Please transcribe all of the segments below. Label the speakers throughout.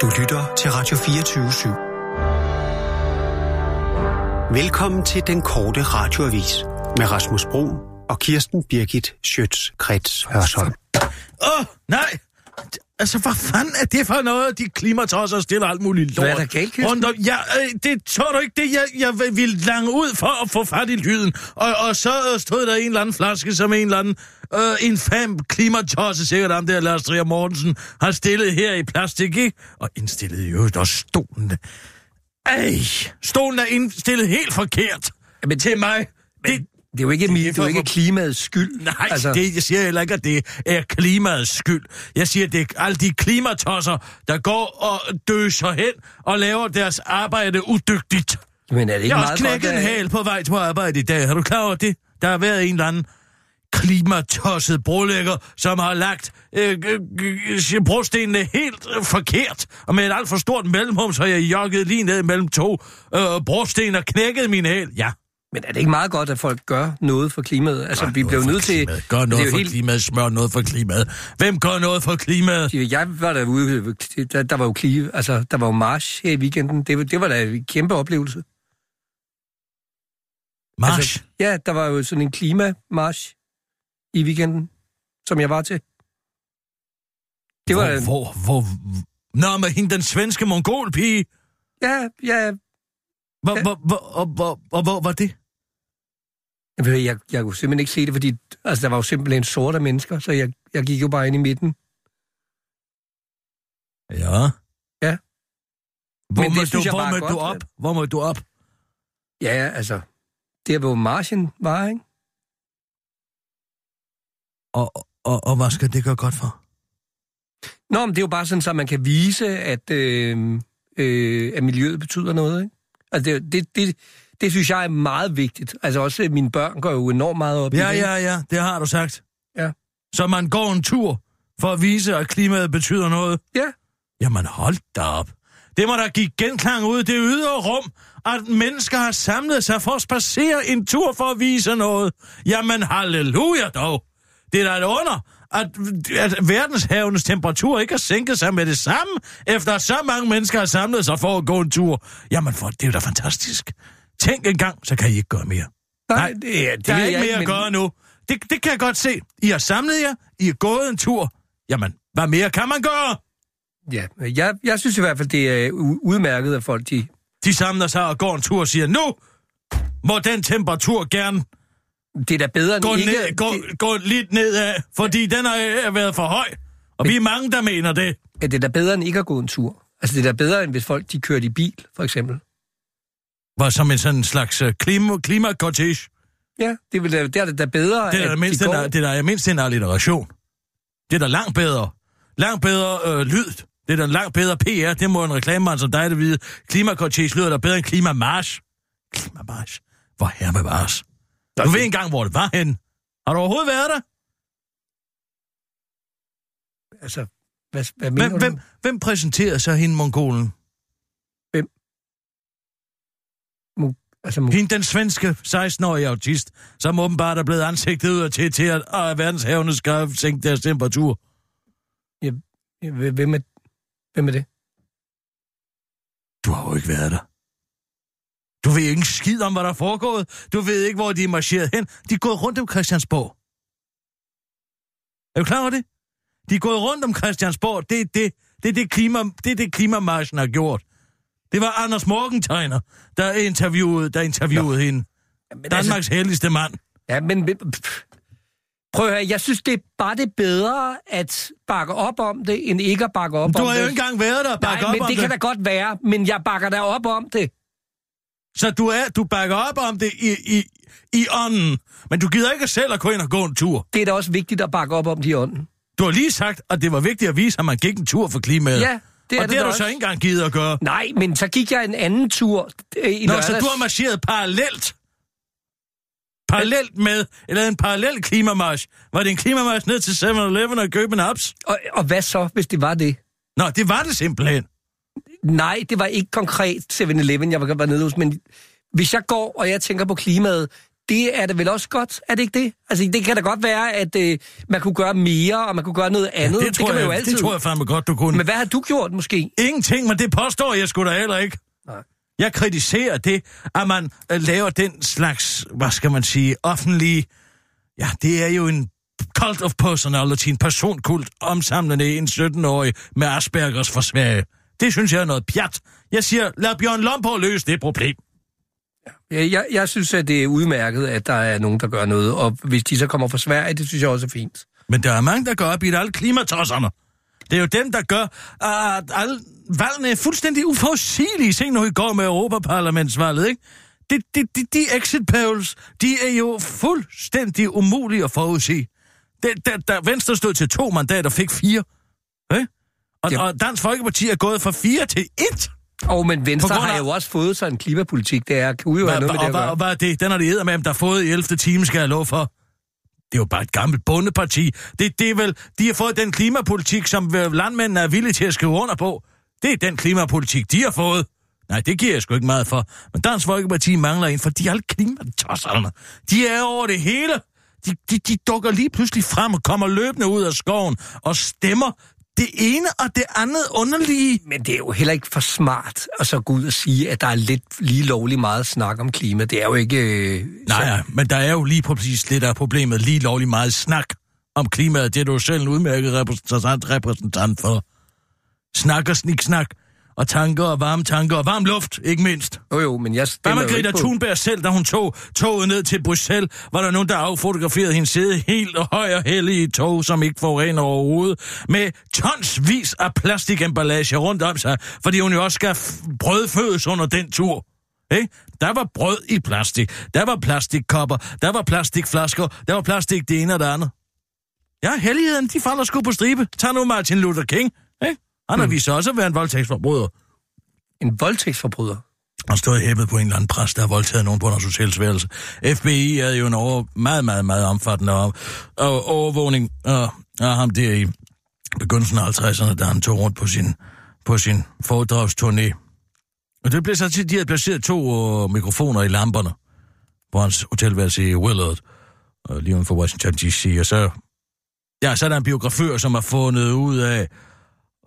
Speaker 1: Du lytter til Radio 24 /7. Velkommen til den korte radioavis med Rasmus Bro og Kirsten Birgit Schøtz-Krets Hørsholm.
Speaker 2: Åh, oh, nej! Altså, hvad fanden er det for noget, de klimatosser stiller alt muligt lort?
Speaker 3: Hvad er der galt, Kirsten?
Speaker 2: Rundt om, ja, øh, det tror du ikke, det jeg, jeg ville lange ud for at få fat i lyden. Og, og så stod der en eller anden flaske, som en eller anden øh, infam klimatosse, sikkert ham der, Lars Trier Mortensen, har stillet her i plastik, ikke? Og indstillet jo, der stolen. Ej, stolen er indstillet helt forkert.
Speaker 3: Men
Speaker 2: til mig. Det,
Speaker 3: Det er jo ikke,
Speaker 2: Det
Speaker 3: det er jo ikke klimaets skyld.
Speaker 2: Nej, altså... det, jeg siger heller ikke, at det er klimaets skyld. Jeg siger, at det er alle de klimatosser, der går og døser hen og laver deres arbejde udygtigt.
Speaker 3: Men er det ikke
Speaker 2: Jeg har også knækket en hæl på vej til arbejde i dag. Har du klar over det? Der har været en eller anden klimatosset brolægger, som har lagt øh, øh, brostenene helt øh, forkert, og med et alt for stort mellemrum, så jeg jogget lige ned mellem to øh, brosten og knækket min hæl. Ja.
Speaker 3: Men er det ikke meget godt, at folk gør noget for klimaet? Altså,
Speaker 2: Gør
Speaker 3: vi bliver
Speaker 2: for
Speaker 3: nødt til...
Speaker 2: klimaet. Gør noget for
Speaker 3: helt-
Speaker 2: klimaet. Smør noget for klimaet. Hvem gør noget for klimaet?
Speaker 3: Jeg var derude, der, der var jo klive, altså, der var jo march her i weekenden. Det, var- det var da en kæmpe oplevelse.
Speaker 2: Marsch.
Speaker 3: Altså, ja, der var jo sådan en klimamarch i weekenden, som jeg var til. Det var...
Speaker 2: hvor, hvor, hvor, Nå, med hende, den svenske mongolpige.
Speaker 3: Ja, ja,
Speaker 2: Hvor,
Speaker 3: Ja.
Speaker 2: hvor, hvor, og, hvor, og hvor var det?
Speaker 3: jeg, jeg, jeg kunne simpelthen ikke se det, fordi altså, der var jo simpelthen sorte mennesker, så jeg, jeg gik jo bare ind i midten.
Speaker 2: Ja.
Speaker 3: Ja.
Speaker 2: Hvor
Speaker 3: Men det
Speaker 2: du, hvor må du op? Hvor må du op?
Speaker 3: Ja, altså, der hvor marchen var, ikke?
Speaker 2: Og, og, og hvad skal det gøre godt for?
Speaker 3: Nå, men det er jo bare sådan, så man kan vise, at, øh, øh, at miljøet betyder noget, ikke? Altså, det, det, det, det synes jeg er meget vigtigt. Altså også, øh, mine børn går jo enormt meget op i
Speaker 2: Ja,
Speaker 3: det. ikke?
Speaker 2: ja, ja, det har du sagt.
Speaker 3: Ja.
Speaker 2: Så man går en tur for at vise, at klimaet betyder noget.
Speaker 3: Ja.
Speaker 2: Jamen hold da op. Det må der give genklang ud i det ydre rum, at mennesker har samlet sig for at spacere en tur for at vise noget. Jamen halleluja dog. Det er da et under, at, at verdenshavenes temperatur ikke har sænket sig med det samme, efter at så mange mennesker har samlet sig for at gå en tur. Jamen for, det er jo da fantastisk. Tænk en gang, så kan I ikke gøre mere. Nej,
Speaker 3: det, er- det
Speaker 2: Der er ikke mere at
Speaker 3: men-
Speaker 2: gøre nu. Det, det kan jeg godt se. I har samlet jer, I har gået en tur. Jamen, hvad mere kan man gøre?
Speaker 3: Ja, jeg, jeg synes i hvert fald, det er u- udmærket, at folk de...
Speaker 2: De samler sig og går en tur og siger, nu må den temperatur gerne
Speaker 3: Det er da bedre end
Speaker 2: gå,
Speaker 3: ikke...
Speaker 2: ned, gå,
Speaker 3: det,
Speaker 2: gå lidt nedad, fordi den har været for høj. Og vi er mange, der mener det.
Speaker 3: det er da bedre end ikke at gå en tur. Altså, det er da bedre, end hvis folk de kørte i bil, for eksempel.
Speaker 2: Var som en sådan slags øh, klima, klimakortege.
Speaker 3: Ja, det, vil da, det er da bedre,
Speaker 2: Det er da mindst,
Speaker 3: de
Speaker 2: en,
Speaker 3: går...
Speaker 2: det er da mindst en alliteration. Det er da langt bedre. Langt bedre øh, lyd. Det er da langt bedre PR. Det må en reklamemand som dig, der vide. Klimakortege lyder da bedre end klimamarsch. Klimamarsch. Hvor her med vars. Du ved engang, hvor det var hen. Har du overhovedet været der?
Speaker 3: Altså, hvad, hvad mener
Speaker 2: Hvem,
Speaker 3: du?
Speaker 2: hvem, hvem præsenterede så hende mongolen?
Speaker 3: Altså, mu-
Speaker 2: Hende den svenske 16-årige autist, som åbenbart er blevet ansigtet ud til, til at, at verdenshavene skal sænke deres temperatur.
Speaker 3: hvem, er, hvem er det?
Speaker 2: Du har jo ikke været der. Du ved ikke en skid om, hvad der er foregået. Du ved ikke, hvor de er marcheret hen. De er gået rundt om Christiansborg. Er du klar over det? De er gået rundt om Christiansborg. Det er det, det, er det, klima, det, er det klimamarschen har gjort. Det var Anders Morgenthaler, der interviewede, der interviewede hende.
Speaker 3: Men
Speaker 2: Danmarks heldigste mand.
Speaker 3: Ja, men... men-. Prøv at høre, jeg synes, det er bare det bedre at bakke op om det, end ikke at bakke op
Speaker 2: Du
Speaker 3: om
Speaker 2: har
Speaker 3: det.
Speaker 2: jo ikke engang været der og
Speaker 3: Nej,
Speaker 2: bakke op
Speaker 3: men
Speaker 2: om
Speaker 3: det kan da godt være, men jeg bakker da op om det.
Speaker 2: Så du, er, du bakker op om det i, i, i ånden, men du gider ikke selv at gå ind og gå en tur.
Speaker 3: Det er da også vigtigt at bakke op om de ånden.
Speaker 2: Du har lige sagt, at det var vigtigt at vise, at man gik en tur for klimaet.
Speaker 3: Ja, det er
Speaker 2: og
Speaker 3: det
Speaker 2: det har du
Speaker 3: også.
Speaker 2: så ikke engang givet at gøre.
Speaker 3: Nej, men så gik jeg en anden tur øh, i
Speaker 2: Nå,
Speaker 3: lørdags.
Speaker 2: så du har marcheret parallelt. Parallelt med, eller en parallel klimamarsch. Var det en klimamarsch ned til 7-Eleven og købe en?
Speaker 3: Og, og hvad så, hvis det var det?
Speaker 2: Nå, det var det simpelthen.
Speaker 3: Nej, det var ikke konkret 7-Eleven, jeg var nede hos, men hvis jeg går, og jeg tænker på klimaet, det er det vel også godt, er det ikke det? Altså, det kan da godt være, at øh, man kunne gøre mere, og man kunne gøre noget andet.
Speaker 2: det, tror
Speaker 3: kan man
Speaker 2: jeg,
Speaker 3: jo altid.
Speaker 2: det tror jeg fandme godt, du kunne.
Speaker 3: Men hvad har du gjort, måske?
Speaker 2: Ingenting, men det påstår jeg sgu da heller ikke.
Speaker 3: Nej.
Speaker 2: Jeg kritiserer det, at man øh, laver den slags, hvad skal man sige, offentlige... Ja, det er jo en cult of personality, en personkult, omsamlende en 17-årig med Aspergers Sverige. Det synes jeg er noget pjat. Jeg siger, lad Bjørn Lomborg løse det problem.
Speaker 3: Jeg, jeg, synes, at det er udmærket, at der er nogen, der gør noget, og hvis de så kommer fra Sverige, det synes jeg også er fint.
Speaker 2: Men der er mange, der går op i alle klimatosserne. Det er jo dem, der gør, at alle valgene er fuldstændig uforudsigelige. Se nu i går med Europaparlamentsvalget, ikke? De, de, de, de exit polls, de er jo fuldstændig umulige at forudsige. Der, der, der Venstre stod til to mandater, fik fire. Ikke? Og, og Dansk Folkeparti er gået fra fire til et.
Speaker 3: Og men Venstre
Speaker 2: grund af-
Speaker 3: har jo også fået sig en klimapolitik, det er, kunne jo have
Speaker 2: Hvad,
Speaker 3: noget med
Speaker 2: og,
Speaker 3: det gøre.
Speaker 2: og hvad er det? Den har det med, der har fået i 11. time, skal jeg love for. Det er jo bare et gammelt bondeparti. Det, det er vel, de har fået den klimapolitik, som landmændene er villige til at skrive under på. Det er den klimapolitik, de har fået. Nej, det giver jeg sgu ikke meget for. Men Dansk Folkeparti mangler en, for de er alle klimatosserne. De er over det hele. De, de, de dukker lige pludselig frem og kommer løbende ud af skoven og stemmer det ene og det andet underlige.
Speaker 3: Men det er jo heller ikke for smart at så gå ud og sige, at der er lidt lige lovlig meget snak om klima. Det er jo ikke... Øh,
Speaker 2: Nej,
Speaker 3: så-
Speaker 2: ja, men der er jo lige præcis det, der er problemet. Lige lovlig meget snak om klimaet. Det er du jo selv en udmærket repræsentant, repræsentant for. Snak og snik-snak. Og tanker og varme tanker og varm luft, ikke mindst.
Speaker 3: Jo, jo, men jeg
Speaker 2: Hvad
Speaker 3: stemmer
Speaker 2: med
Speaker 3: jo
Speaker 2: Greta. Thunberg selv, da hun tog toget ned til Bruxelles, var der nogen, der affotograferede hende sidde helt og høj og heldig i et tog, som ikke forurener overhovedet, med tonsvis af plastikemballage rundt om sig, fordi hun jo også skal brødfødes under den tur. Ikke? Der var brød i plastik, der var plastikkopper, der var plastikflasker, der var plastik det ene og det andet. Ja, helligheden, de falder sgu på stribe. Tag nu Martin Luther King? Han har vist sig også at være en voldtægtsforbryder.
Speaker 3: En voldtægtsforbryder.
Speaker 2: Han stod hæppet på en eller anden præst, der har voldtaget nogen på deres hotelsværelse. FBI havde jo en over, meget, meget, meget omfattende over, over, overvågning af, af ham der i begyndelsen af 50'erne, da han tog rundt på sin, på sin foredragsturné. Og det blev så til, de havde placeret to uh, mikrofoner i lamperne på hans hotelværelse i Willard, uh, lige uden for Washington D.C. Og så, ja, så er der en biografør, som har fundet ud af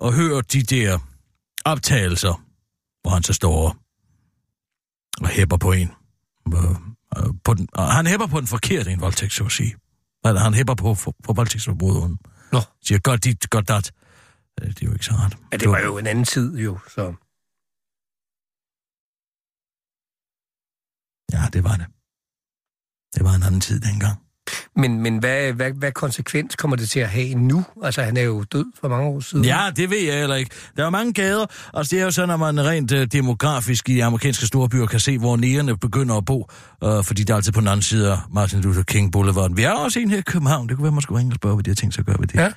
Speaker 2: at høre de der optagelser, hvor han så står og hæpper på en. På den, og han hæpper på den forkerte en voldtægt, så at sige. Eller han hæpper på, på, på voldtægtsforbryderen.
Speaker 3: Nå.
Speaker 2: Siger, godt dit, godt dat. Øh, Det er jo ikke så rart.
Speaker 3: Ja, det var jo en anden tid, jo, så...
Speaker 2: Ja, det var det. Det var en anden tid dengang.
Speaker 3: Men, men hvad, hvad, hvad konsekvens kommer det til at have nu? Altså, han er jo død for mange år siden.
Speaker 2: Ja, det ved jeg heller ikke. Der er mange gader, og det er jo sådan, at man rent uh, demografisk i amerikanske storbyer kan se, hvor nærerne begynder at bo, uh, fordi der er altid på den anden side af Martin Luther King Boulevard. Vi har også en her i København. Det kunne være, man skulle ringe og spørge, hvad de har tænkt sig at gøre ved det.
Speaker 3: Ja.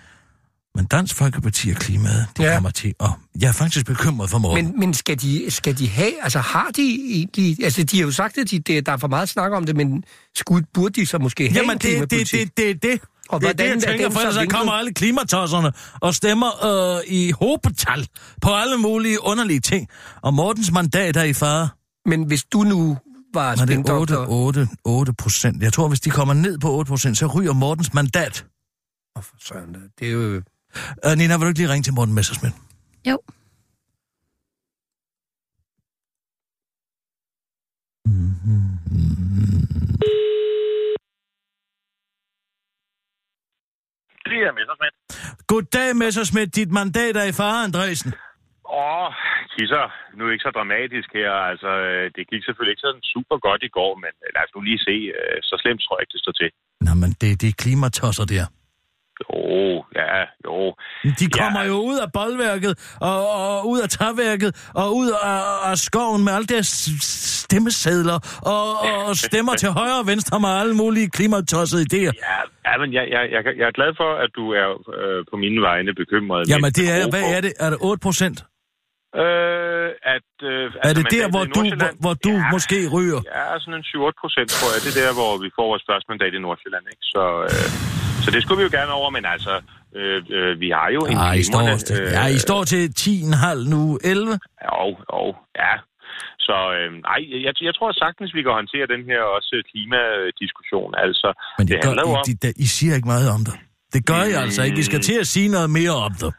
Speaker 2: Men Dansk Folkeparti og klimaet, det
Speaker 3: Ja.
Speaker 2: kommer til, og jeg er faktisk bekymret for morgen.
Speaker 3: Men, men skal, de, skal de have, altså har de egentlig, altså de har jo sagt, at de, det, der er for meget snak om det, men skulle, burde de så måske have
Speaker 2: Jamen,
Speaker 3: en
Speaker 2: det, det, det, det, det.
Speaker 3: Og
Speaker 2: det er det, jeg tænker, for
Speaker 3: så
Speaker 2: ellers kommer alle klimatosserne og stemmer øh, i hobetal på alle mulige underlige ting. Og Mortens mandat er i fare.
Speaker 3: Men hvis du nu var
Speaker 2: Men det er
Speaker 3: spindoktor...
Speaker 2: 8, 8, 8 procent. Jeg tror, hvis de kommer ned på 8 procent, så ryger Mortens mandat.
Speaker 3: Åh, for søren. Det er jo...
Speaker 2: Uh, Nina, vil du ikke lige ringe til Morten Messersmith?
Speaker 4: Jo.
Speaker 5: Det er Messersmith.
Speaker 2: Goddag, Messersmith. Dit mandat er i fare, Andresen.
Speaker 5: Åh, kisser. Nu er det ikke så dramatisk her. Altså, øh, det gik selvfølgelig ikke sådan super godt i går, men øh, lad os nu lige se. øh, Så slemt tror jeg ikke, det står til.
Speaker 2: Nå, men det, det er klimatosser der.
Speaker 5: Jo, ja, jo.
Speaker 2: De kommer
Speaker 5: Ja.
Speaker 2: jo ud af boldværket, og, og ud af tagværket, og ud af, af skoven med alle deres stemmesedler, og, og stemmer til højre og venstre med alle mulige klimatossede idéer.
Speaker 5: Ja, ja men jeg, jeg, jeg, jeg er glad for, at du er øh, på mine vegne bekymret.
Speaker 2: Jamen,
Speaker 5: Men
Speaker 2: det er, hvad er det? Er det 8 procent?
Speaker 5: Øh, at, øh,
Speaker 2: Er
Speaker 5: altså,
Speaker 2: det der, hvor
Speaker 5: i
Speaker 2: du, hvor, du
Speaker 5: ja,
Speaker 2: måske ryger?
Speaker 5: Ja, sådan en 7-8 procent, tror jeg. Det er der, hvor vi får vores første mandat i Nordsjælland, ikke? Så, øh, så det skulle vi jo gerne over, men altså, øh, øh, vi har jo en
Speaker 2: Nej, I står, til, ja, I står til 10,5 nu, 11.
Speaker 5: Jo, jo, ja. Så øh, nej, jeg, jeg tror sagtens, vi kan håndtere den her også klimadiskussion. Altså,
Speaker 2: Men det,
Speaker 5: det
Speaker 2: gør,
Speaker 5: handler jo
Speaker 2: I,
Speaker 5: om...
Speaker 2: de, der, I siger ikke meget om det. Det gør I altså ikke. Vi skal
Speaker 5: Mm.
Speaker 2: til at sige noget mere om det.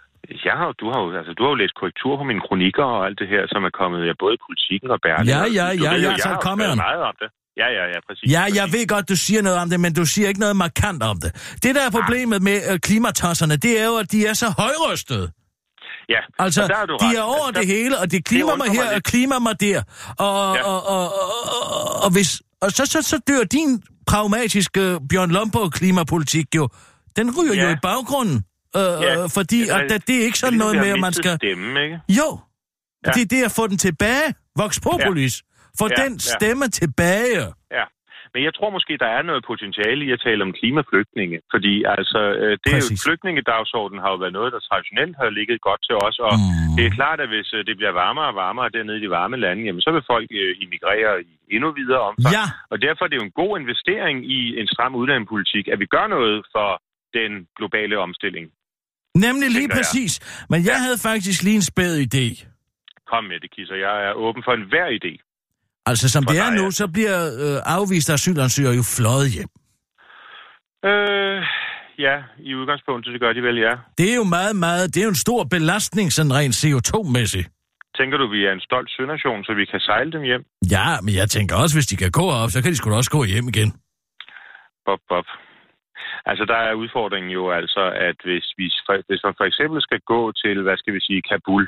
Speaker 5: Jeg har, du, har jo, altså, du har jo læst korrektur på mine kronikker og alt det her, som er kommet ja, både i politikken og Berlin.
Speaker 2: Ja, ja, ja,
Speaker 5: ved jo,
Speaker 2: ja,
Speaker 5: jeg
Speaker 2: så
Speaker 5: har jo
Speaker 2: kom den.
Speaker 5: meget om det. Ja, ja, ja, præcis.
Speaker 2: Ja, jeg ved godt, du siger noget om det, men du siger ikke noget markant om det. Det, der er problemet med øh, klimatosserne, det er jo, at de er så højrystede.
Speaker 5: Ja,
Speaker 2: Altså,
Speaker 5: der er du
Speaker 2: de
Speaker 5: ret.
Speaker 2: er over
Speaker 5: Altså,
Speaker 2: det hele, og det klimer
Speaker 5: undrer
Speaker 2: mig her, og klimer mig der. Og,
Speaker 5: Ja.
Speaker 2: og, og, og, og, og, hvis, og så, så, så dør din pragmatiske Bjørn Lomborg-klimapolitik jo. Den ryger ja. jo
Speaker 5: Ja.
Speaker 2: i baggrunden. Øh,
Speaker 5: Ja.
Speaker 2: øh, fordi
Speaker 5: Det er-
Speaker 2: at, at det er ikke sådan
Speaker 5: det er
Speaker 2: noget med, at man skal...
Speaker 5: Stemme, ikke?
Speaker 2: Jo,
Speaker 5: Ja.
Speaker 2: det er det at få den tilbage. Vox Populis. Få
Speaker 5: Ja,
Speaker 2: den
Speaker 5: ja.
Speaker 2: stemme tilbage.
Speaker 5: Ja. Men jeg tror måske, der er noget potentiale i at tale om klimaflygtninge. Fordi altså, øh, det er jo,
Speaker 2: Præcis.
Speaker 5: flygtningedagsordenen har jo været noget, der traditionelt har ligget godt til os. Og
Speaker 2: Mm.
Speaker 5: det er klart, at hvis øh, det bliver varmere og varmere dernede i de varme lande, jamen så vil folk øh, immigrere i endnu videre omfang.
Speaker 2: Ja,
Speaker 5: Og derfor er det jo en god investering i en stram udlændingepolitik, at vi gør noget for den globale omstilling.
Speaker 2: Nemlig lige
Speaker 5: tænker jeg.
Speaker 2: præcis. Men jeg havde faktisk lige en spæd idé.
Speaker 5: Kom med det, Kisser. Jeg er åben for enhver idé.
Speaker 2: Altså, som
Speaker 5: For
Speaker 2: det er
Speaker 5: dig,
Speaker 2: nu,
Speaker 5: ja.
Speaker 2: så bliver øh, afviste asylansøgere jo fløjet hjem.
Speaker 5: Øh, ja, i udgangspunktet, det gør de vel, ja.
Speaker 2: Det er jo meget, meget, det er jo en stor belastning, sådan rent CO2-mæssigt.
Speaker 5: Tænker du, vi er en stolt sønation, så vi kan sejle dem hjem?
Speaker 2: Ja, men jeg tænker også, hvis de kan gå op, så kan de sgu da også gå hjem igen.
Speaker 5: Bop, bop. Altså, der er udfordringen jo altså, at hvis, vi, hvis man for eksempel skal gå til, hvad skal vi sige, Kabul,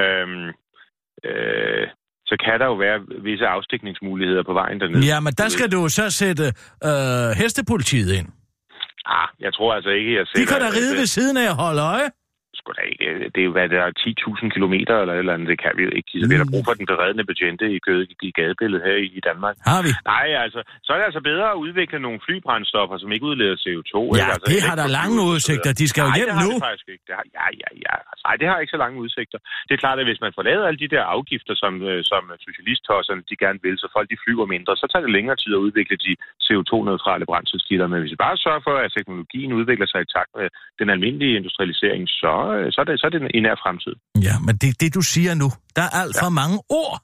Speaker 5: øhm, øh, så kan der jo være visse afstikningsmuligheder på vejen dernede.
Speaker 2: Ja, men der skal du så sætte øh, hestepolitiet ind.
Speaker 5: Ah, jeg tror altså ikke, jeg
Speaker 2: De
Speaker 5: sætter...
Speaker 2: kan da ride ved siden af og holde øje.
Speaker 5: Sgu da ikke. Det er jo, hvad der er 10.000 kilometer eller et eller andet. Det kan vi jo ikke. Så vi har da brug for den beredende betjente i, gøde, i gadebilledet her i, Danmark.
Speaker 2: Har vi?
Speaker 5: Nej, altså, så er det altså bedre at udvikle nogle flybrændstoffer, som ikke udleder CO2.
Speaker 2: Ja,
Speaker 5: ikke? Altså,
Speaker 2: det har der lange udsigter. De skal jo
Speaker 5: Nej,
Speaker 2: hjem
Speaker 5: det har
Speaker 2: nu.
Speaker 5: Det faktisk ikke. Det har, ja, ja, ja. Altså, nej, det har ikke så lange udsigter. Det er klart, at hvis man får lavet alle de der afgifter, som, øh, som socialisttosserne de gerne vil, så folk de flyver mindre, så tager det længere tid at udvikle de CO2-neutrale brændselskilder. Men hvis vi bare sørger for, at teknologien udvikler sig i takt med den almindelige industrialisering, så, øh, så, er, det, så er det en nær fremtid.
Speaker 2: Ja, men det, det du siger nu, der er alt for mange ord.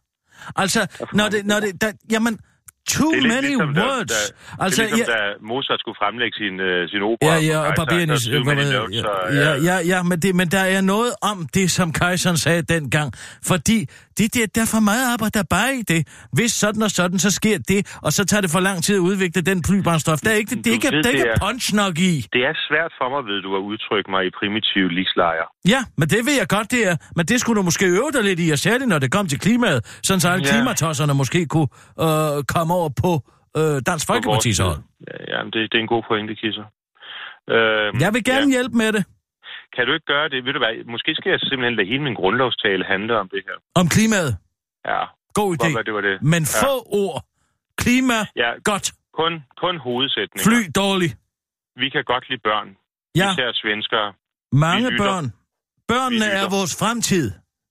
Speaker 2: Altså, når
Speaker 5: mange
Speaker 2: det, når det, der, jamen, too
Speaker 5: Det er lidt
Speaker 2: many
Speaker 5: ligesom,
Speaker 2: words.
Speaker 5: Da,
Speaker 2: altså,
Speaker 5: det er ligesom,
Speaker 2: ja,
Speaker 5: da Mozart skulle fremlægge sin, øh, sin opera.
Speaker 2: Ja, ja, og
Speaker 5: der er many notes,
Speaker 2: ja, ja, ja, ja, men, det, men der er noget om det, som kejseren sagde dengang. Fordi det, det, der er for meget arbejde bare i det. Hvis sådan og sådan, så sker det, og så tager det for lang tid at udvikle den flybrændstof. Der er ikke, det, det, er ikke,
Speaker 5: ved,
Speaker 2: der er ikke
Speaker 5: det er-
Speaker 2: punch nok i.
Speaker 5: Det er svært for mig, ved du, at udtrykke mig i primitiv ligeslejer.
Speaker 2: Ja, men det ved jeg godt, det er. Men det skulle du måske øve dig lidt i, og særligt når det kom til klimaet, sådan så alle
Speaker 5: Ja.
Speaker 2: klimatosserne måske kunne øh, komme over på øh, Dansk Folkeparti's hold.
Speaker 5: Ja, ja, det, det er en god pointe, Kisser. Øhm,
Speaker 2: Jeg vil gerne
Speaker 5: Ja.
Speaker 2: hjælpe med det.
Speaker 5: Kan du ikke gøre det? Ved du hvad, måske skal jeg simpelthen lade hele min grundlovstale handle om det her.
Speaker 2: Om klimaet.
Speaker 5: Ja,
Speaker 2: God idé.
Speaker 5: Hvor, det var det.
Speaker 2: Men
Speaker 5: Ja.
Speaker 2: få ord. Klima,
Speaker 5: Ja,
Speaker 2: godt.
Speaker 5: kun, kun hovedsætninger.
Speaker 2: Fly, dårligt.
Speaker 5: Vi kan godt lide børn.
Speaker 2: Ja,
Speaker 5: Især svenskere.
Speaker 2: mange børn. Børnene er vores fremtid.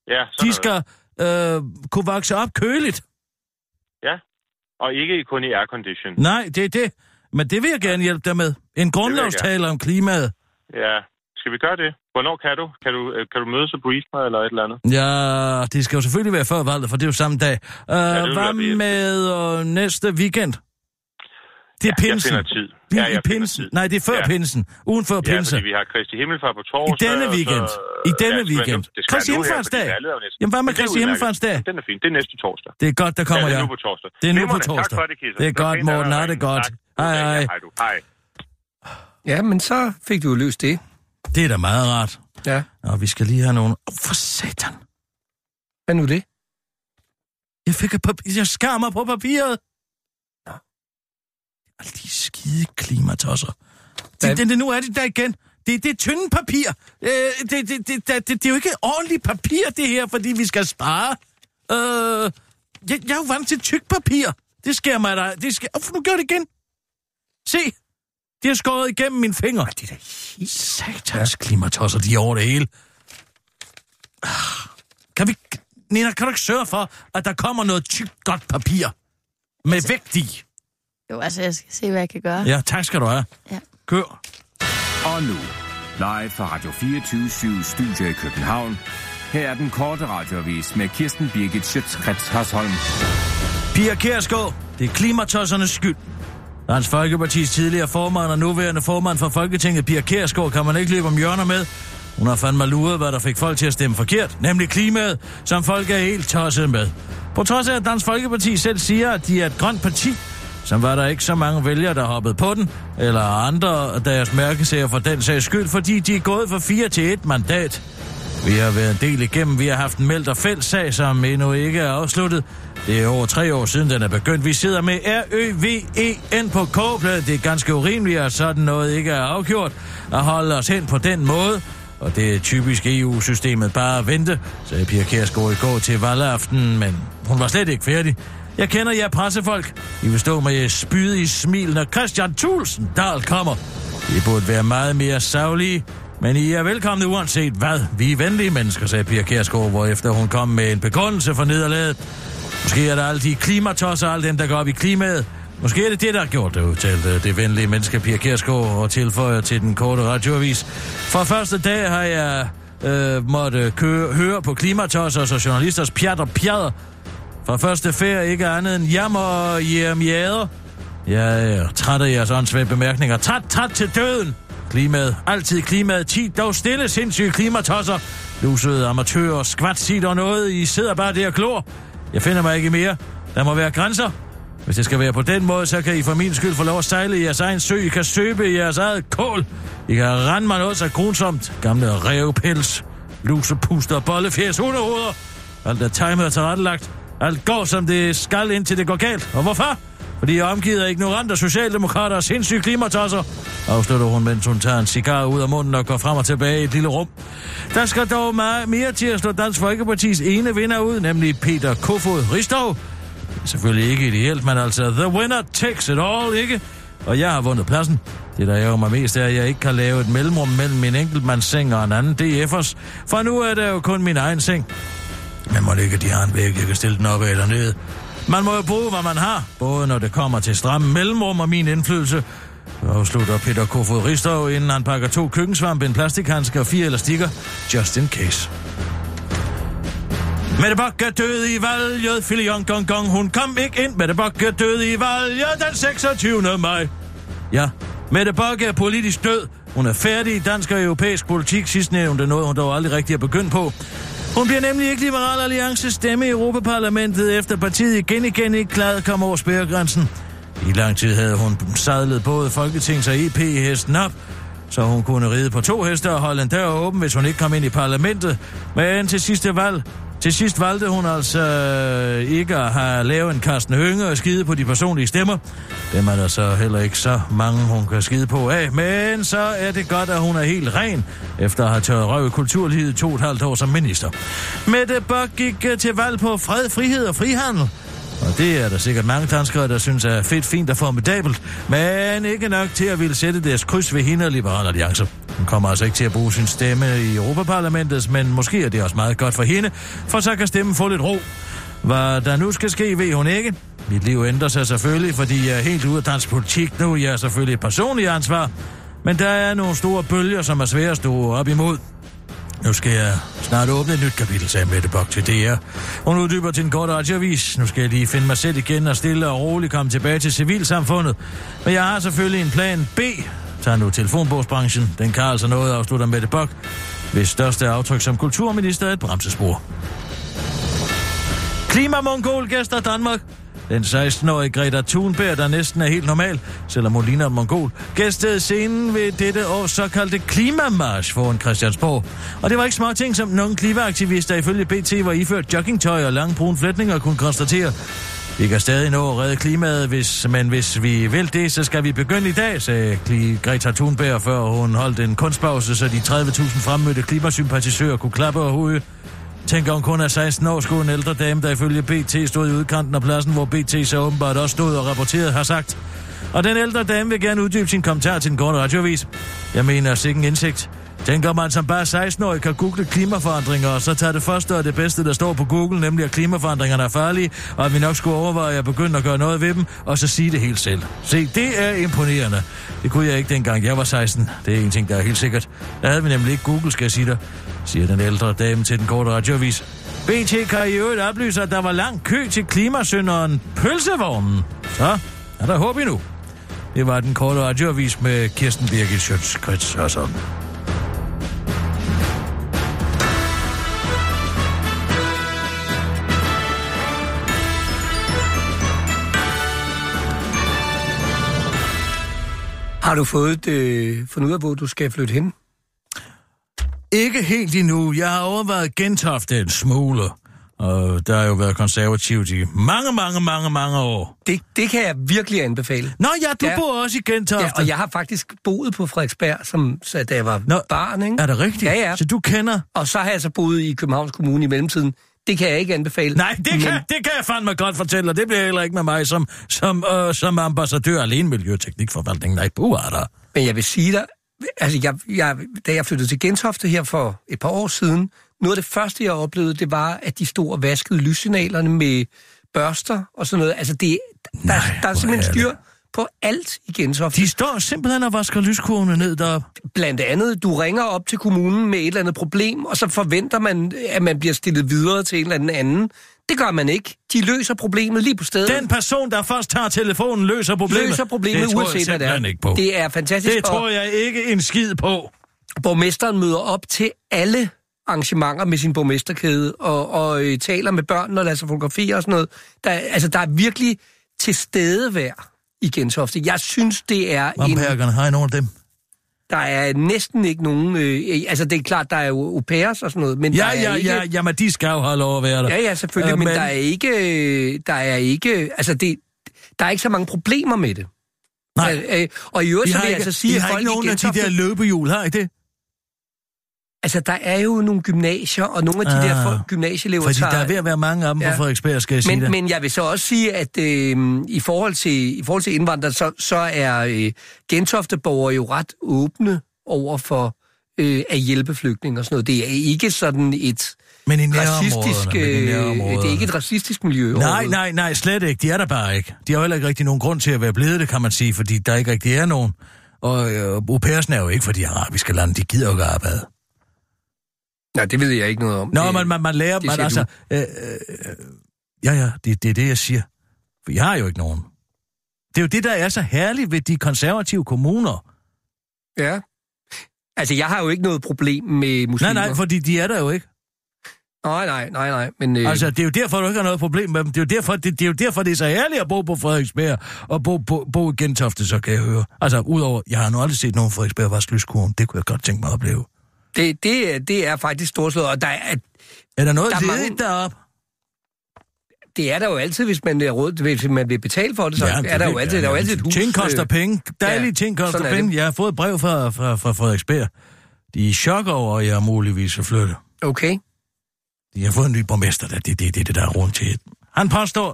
Speaker 5: Ja,
Speaker 2: De skal øh, kunne vokse op køligt.
Speaker 5: Og ikke kun i aircondition.
Speaker 2: Nej, det er det. Men det vil jeg gerne hjælpe dig med. En grundlovstale om klimaet.
Speaker 5: Ja, skal vi gøre det? Hvornår kan du? Kan du, øh, kan du mødes og brief mig eller et eller andet?
Speaker 2: Ja, det skal jo selvfølgelig være før valget, for det er jo samme dag. Uh,
Speaker 5: det vil
Speaker 2: hvad med uh, næste weekend? Det er
Speaker 5: Ja, jeg
Speaker 2: pinsen.
Speaker 5: finder tid. Ja,
Speaker 2: i
Speaker 5: jeg
Speaker 2: pinsen.
Speaker 5: tid.
Speaker 2: Nej, det er før
Speaker 5: Ja.
Speaker 2: pinsen. Ugen før
Speaker 5: Ja,
Speaker 2: pinse.
Speaker 5: fordi vi har Kristi Himmelfart på torsdag.
Speaker 2: I denne
Speaker 5: og så-
Speaker 2: weekend. I denne
Speaker 5: men
Speaker 2: weekend. Kristi
Speaker 5: er jo næsten-
Speaker 2: Jamen, hvad med
Speaker 5: er
Speaker 2: Kristi
Speaker 5: udmærket.
Speaker 2: Himmelfartsdag?
Speaker 5: Den er fin. Det er næste torsdag.
Speaker 2: Det er godt, der kommer
Speaker 5: ja, det er
Speaker 2: jeg.
Speaker 5: nu på torsdag.
Speaker 2: Det er nu på torsdag.
Speaker 5: Tak for det, Kisser.
Speaker 2: Det er godt, Morten. Ha' det godt.
Speaker 5: Tak.
Speaker 2: Hej,
Speaker 5: Ja,
Speaker 2: hej.
Speaker 5: Hej du. Hej.
Speaker 3: Ja, men så fik du jo løst det.
Speaker 2: Det er da meget rart.
Speaker 3: Ja.
Speaker 2: Og vi skal lige have nogle... Oh, for satan.
Speaker 3: Hvad nu det?
Speaker 2: Jeg fik et papir. Jeg skar mig på papiret. Alle de skide klimatosser. Det, det, det, nu er det der igen. Det, det er tynde papir. Øh, det, det, det, det, det, det er jo ikke ordentligt papir, det her, fordi vi skal spare. Øh, jeg, jeg er jo vant til tyk papir. Det sker mig da. Det sker... Oh, nu gør det igen. Se. De har skåret igennem mine fingre.
Speaker 3: Det er da helt...
Speaker 2: Satans klimatosser, de er over det hele. Kan vi... Nina, kan du ikke sørge for, at der kommer noget tykt, godt papir? Med vægt i.
Speaker 4: Jo, altså, jeg skal se, hvad jeg kan gøre.
Speaker 2: Ja, tak skal du have.
Speaker 4: Ja.
Speaker 2: Kør.
Speaker 6: Og nu, live fra Radio 24 7 Studio i København. Her er den korte radiovis med Kirsten Birgit Schøtzgrads Hasholm.
Speaker 2: Pia Kærsgaard, det er klimatossernes skyld. Dansk Folkepartis tidligere formand og nuværende formand for Folketinget, Pia Kærsgaard, kan man ikke løbe om hjørner med. Hun har fandme luret, hvad der fik folk til at stemme forkert, nemlig klimaet, som folk er helt tosset med. På trods af, at Dansk Folkeparti selv siger, at de er et grønt parti, som var der ikke så mange vælgere, der hoppede på den, eller andre deres mærkesager for den sags skyld, fordi de er gået fra 4 til 1 mandat. Vi har været en del igennem. Vi har haft en meldt og fældssag, som endnu ikke er afsluttet. Det er over tre år siden, den er begyndt. Vi sidder med R-Ø-V-E-N på kogepladen. Det er ganske urimeligt, at sådan noget ikke er afgjort. At holde os hen på den måde. Og det er typisk EU-systemet bare at vente, sagde Pia Kærsgaard i går til valgaften, men hun var slet ikke færdig. Jeg kender jer pressefolk. I vil stå med spyde i smil, når Christian Thulsen Dahl kommer. I burde være meget mere savlige, men I er velkomne uanset hvad. Vi er venlige mennesker, sagde Pia Kærsgaard, hvorefter hun kom med en begrundelse for nederlaget. Måske er der alle de klimatosser og alle dem, der går op i klimaet. Måske er det det, der har gjort det, udtalte øh, det venlige menneske Pia Kærsgaard og tilføjer til den korte radioavis. For første dag har jeg øh, måtte køre, høre på klimatosser og journalisters pjat og pjader. For første ferie ikke andet end jammer og jermjader. Jeg er træt af jeres åndssvage bemærkninger. Træt, træt til døden! Klimaet. Altid klimaet. Tid dog stille, sindssyge klimatosser. Lusede amatører, skvat, sit og noget. I sidder bare der og klor. Jeg finder mig ikke mere. Der må være grænser. Hvis det skal være på den måde, så kan I for min skyld få lov at sejle i jeres egen sø. I kan søbe i jeres eget kål. I kan rende mig noget så grunsomt. Gamle revpels, lusepuster, bollefjæs, hundehoveder. Alt er timet og tilrettelagt. Alt går, som det skal, indtil det går galt. Og hvorfor? Fordi jeg er omgivet af ignorante socialdemokrater og sindssyge klimatosser, afslutter hun, mens hun tager en cigar ud af munden og går frem og tilbage i et lille rum. Der skal dog meget mere til at slå Dansk Folkepartis ene vinder ud, nemlig Peter Kofod Ristov. Selvfølgelig ikke ideelt, men altså, the winner takes it all, ikke? Og jeg har vundet pladsen. Det, der ærger mig mest, er, at jeg ikke kan lave et mellemrum mellem min enkeltmandsseng og en anden DF'ers. For nu er det jo kun min egen seng. Men må det ikke, de har en væg, jeg kan stille den op eller ned. Man må jo bruge, hvad man har, både når det kommer til stramme mellemrum og min indflydelse. Så afslutter Peter Kofod Ristov, inden han pakker to køkkensvampe, en plastikhandske og fire elastikker, just in case. Mette Bakke døde død i valget, filion gong gong, hun kom ikke ind. Mette Bakke døde død i valget den 26. maj. Ja, Mette Bakke er politisk død. Hun er færdig i dansk og europæisk politik. Sidst nævnte noget, hun dog aldrig rigtig er begyndt på. Hun bliver nemlig ikke Liberal Alliance stemme i Europaparlamentet, efter partiet igen igen ikke klart kom over spærregrænsen. I lang tid havde hun sadlet både Folketings- og EP-hesten op, så hun kunne ride på to heste og holde en dør åben, hvis hun ikke kom ind i parlamentet. Men til sidste valg, til sidst valgte hun altså øh, ikke at have lavet en Karsten Hønge og skide på de personlige stemmer. Dem er der så heller ikke så mange, hun kan skide på af. Men så er det godt, at hun er helt ren, efter at have tørret røv i kulturlivet to og et halvt år som minister. Mette Bok gik øh, til valg på fred, frihed og frihandel. Og det er der sikkert mange danskere, der synes er fedt, fint og formidabelt, men ikke nok til at ville sætte deres kryds ved hende og Liberale Alliance. Hun kommer altså ikke til at bruge sin stemme i Europaparlamentet, men måske er det også meget godt for hende, for så kan stemmen få lidt ro. Hvad der nu skal ske, ved hun ikke. Mit liv ændrer sig selvfølgelig, fordi jeg er helt ude af dansk politik nu. Jeg er selvfølgelig et personligt ansvar, men der er nogle store bølger, som er svære at stå op imod. Nu skal jeg snart åbne et nyt kapitel, sagde Mette Bok til DR. Hun uddyber til en kort radioavis. Nu skal jeg lige finde mig selv igen og stille og roligt komme tilbage til civilsamfundet. Men jeg har selvfølgelig en plan B. tager nu telefonbogsbranchen. Den kan altså noget, afslutter Mette Bok, Hvis største aftryk som kulturminister er et bremsespor. Klimamongol gæster Danmark. Den 16-årige Greta Thunberg, der næsten er helt normal, selvom hun ligner en mongol, gæstede scenen ved dette års såkaldte klimamarsch foran Christiansborg. Og det var ikke små ting, som nogle klimaaktivister ifølge BT var iført joggingtøj og lange brune flætninger kunne konstatere. Vi kan stadig nå at redde klimaet, hvis, men hvis vi vil det, så skal vi begynde i dag, sagde Greta Thunberg, før hun holdt en kunstpause, så de 30.000 fremmødte klimasympatisører kunne klappe og hovedet. Tænk om kun er 16 år, skulle en ældre dame, der ifølge BT stod i udkanten af pladsen, hvor BT så åbenbart også stod og rapporterede, har sagt. Og den ældre dame vil gerne uddybe sin kommentar til den korte radiovis. Jeg mener sikke en indsigt. Tænker man som bare 16-årig kan google klimaforandringer, og så tager det første og det bedste, der står på Google, nemlig at klimaforandringerne er farlige, og at vi nok skulle overveje at begynde at gøre noget ved dem, og så sige det helt selv. Se, det er imponerende. Det kunne jeg ikke dengang jeg var 16. Det er en ting, der er helt sikkert. Der havde vi nemlig ikke Google, skal jeg sige dig, siger den ældre dame til den korte radiovis. BT kan i øvrigt oplyse, at der var lang kø til klimasynderen Pølsevognen. Så er der håb endnu. Det var den korte radioavis med Kirsten Birgit Schøtz-Krets og sådan.
Speaker 3: Har du fået øh, fundet ud af, hvor du skal flytte hen?
Speaker 2: Ikke helt endnu. Jeg har overvejet Gentofte en smule. Og der har jo været konservativt i mange, mange, mange, mange år.
Speaker 3: Det, det kan jeg virkelig anbefale.
Speaker 2: Nå ja, du
Speaker 3: Ja.
Speaker 2: bor også i Gentofte.
Speaker 3: Ja, og jeg har faktisk boet på Frederiksberg, som, så, da jeg var
Speaker 2: Nå,
Speaker 3: barn, ikke?
Speaker 2: Er det rigtigt?
Speaker 3: Ja, ja.
Speaker 2: Så du kender...
Speaker 3: Og så har jeg så boet i Københavns Kommune i mellemtiden. Det kan jeg ikke anbefale.
Speaker 2: Nej, det kan,
Speaker 3: Men,
Speaker 2: det kan jeg fandme godt fortælle, og det bliver heller ikke med mig som, som, øh, som ambassadør alene Miljøteknikforvaltningen. Nej, bu er der.
Speaker 3: men jeg vil sige dig, altså jeg, jeg, da jeg flyttede til Gentofte her for et par år siden, noget af det første, jeg oplevede, det var, at de stod og vaskede lyssignalerne med børster og sådan noget. Altså, det, der,
Speaker 2: Nej,
Speaker 3: der er simpelthen styr på alt i Gentofte.
Speaker 2: De står simpelthen og vasker lyskurvene ned deroppe.
Speaker 3: Blandt andet, du ringer op til kommunen med et eller andet problem, og så forventer man, at man bliver stillet videre til en eller anden. Det gør man ikke. De løser problemet lige på stedet.
Speaker 2: Den person, der først tager telefonen, løser problemet.
Speaker 3: løser problemet,
Speaker 2: det
Speaker 3: uanset hvad det er.
Speaker 2: Ikke på. Det,
Speaker 3: er fantastisk.
Speaker 2: det tror jeg ikke en skid på.
Speaker 3: borgmesteren møder op til alle arrangementer med sin borgmesterkæde, og, og øh, taler med børnene og lader sig fotografere og sådan noget. Der, er- altså, der er virkelig til stedevær i Gentofte. Jeg synes, det er en...
Speaker 2: Vampærkerne, har I nogen af dem?
Speaker 3: Der er næsten ikke nogen... Øh, altså, det er klart, der er jo au pairs og sådan noget, men der
Speaker 2: Ja,
Speaker 3: er
Speaker 2: ja,
Speaker 3: ikke...
Speaker 2: ja, jamen de skal jo have lov at være der.
Speaker 3: Ja, ja, selvfølgelig,
Speaker 2: Øh,
Speaker 3: men,
Speaker 2: men-
Speaker 3: der er ikke... øh, Der er ikke... Altså, det, der er ikke så mange problemer med det.
Speaker 2: Nej.
Speaker 3: Øh, øh, og i øvrigt, så vil jeg
Speaker 2: ikke,
Speaker 3: altså sige, at folk
Speaker 2: ikke nogen af de der løbehjul, har I det?
Speaker 3: Altså, der er jo nogle gymnasier, og nogle af de
Speaker 2: Ah,
Speaker 3: der folk, gymnasieelever
Speaker 2: Fordi
Speaker 3: tager...
Speaker 2: der er ved at være mange af dem ja. På Frederiksberg, skal jeg sige
Speaker 3: men,
Speaker 2: det.
Speaker 3: men jeg vil så også sige, at øh, i, forhold til, i forhold til indvandrere, så, så er øh, Gentofte-borgere jo ret åbne over for øh, at hjælpe flygtninge og sådan noget. Det er ikke sådan et
Speaker 2: Men i
Speaker 3: racistisk...
Speaker 2: men i
Speaker 3: Øh, det er ikke et racistisk miljø.
Speaker 2: Nej, nej, nej, slet ikke. De er der bare ikke. De har heller ikke rigtig nogen grund til at være blevet det, kan man sige, fordi der ikke rigtig er nogen. Og øh, au er jo ikke, fordi arabiske lande, de gider jo ikke arbejde.
Speaker 3: Nej, det ved jeg ikke noget om.
Speaker 2: Nå,
Speaker 3: det,
Speaker 2: man, man, man lærer,
Speaker 3: det
Speaker 2: man altså... Øh, øh, ja, ja, det, det er det, jeg siger. For jeg har jo ikke nogen. Det er jo det, der er så herligt ved de konservative kommuner.
Speaker 3: Ja. Altså, jeg har jo ikke noget problem med muslimer.
Speaker 2: Nej, nej, fordi de er der jo ikke.
Speaker 3: nej, nej, nej, nej. Men, øh,
Speaker 2: Altså, det er jo derfor, du ikke har noget problem med dem. Det er jo derfor, det, det, er, jo derfor, det er så herligt at bo på Frederiksberg og bo, bo, bo i Gentofte, så kan jeg høre. Altså, udover, jeg har nu aldrig set nogen Frederiksberg vaske lyskurven. Det kunne jeg godt tænke mig at opleve.
Speaker 3: Det, det, det er faktisk storslået, og der er,
Speaker 2: Er der noget
Speaker 3: Der er
Speaker 2: ledigt
Speaker 3: mange-
Speaker 2: deroppe?
Speaker 3: det er der jo altid, hvis man er råd, hvis man vil betale for det, så ja,
Speaker 2: det
Speaker 3: er der jo altid,
Speaker 2: jeg.
Speaker 3: der er jo altid et hus.
Speaker 2: Ting koster
Speaker 3: øh,
Speaker 2: penge. Dejlige
Speaker 3: ja,
Speaker 2: ting koster
Speaker 3: er
Speaker 2: penge. Jeg har fået et brev fra, fra, fra Frederiksberg. De er i chok over, at jeg muligvis vil flytte.
Speaker 3: Okay.
Speaker 2: De har fået en ny borgmester, der. Det er det, det, det, der er rundt til. Han påstår,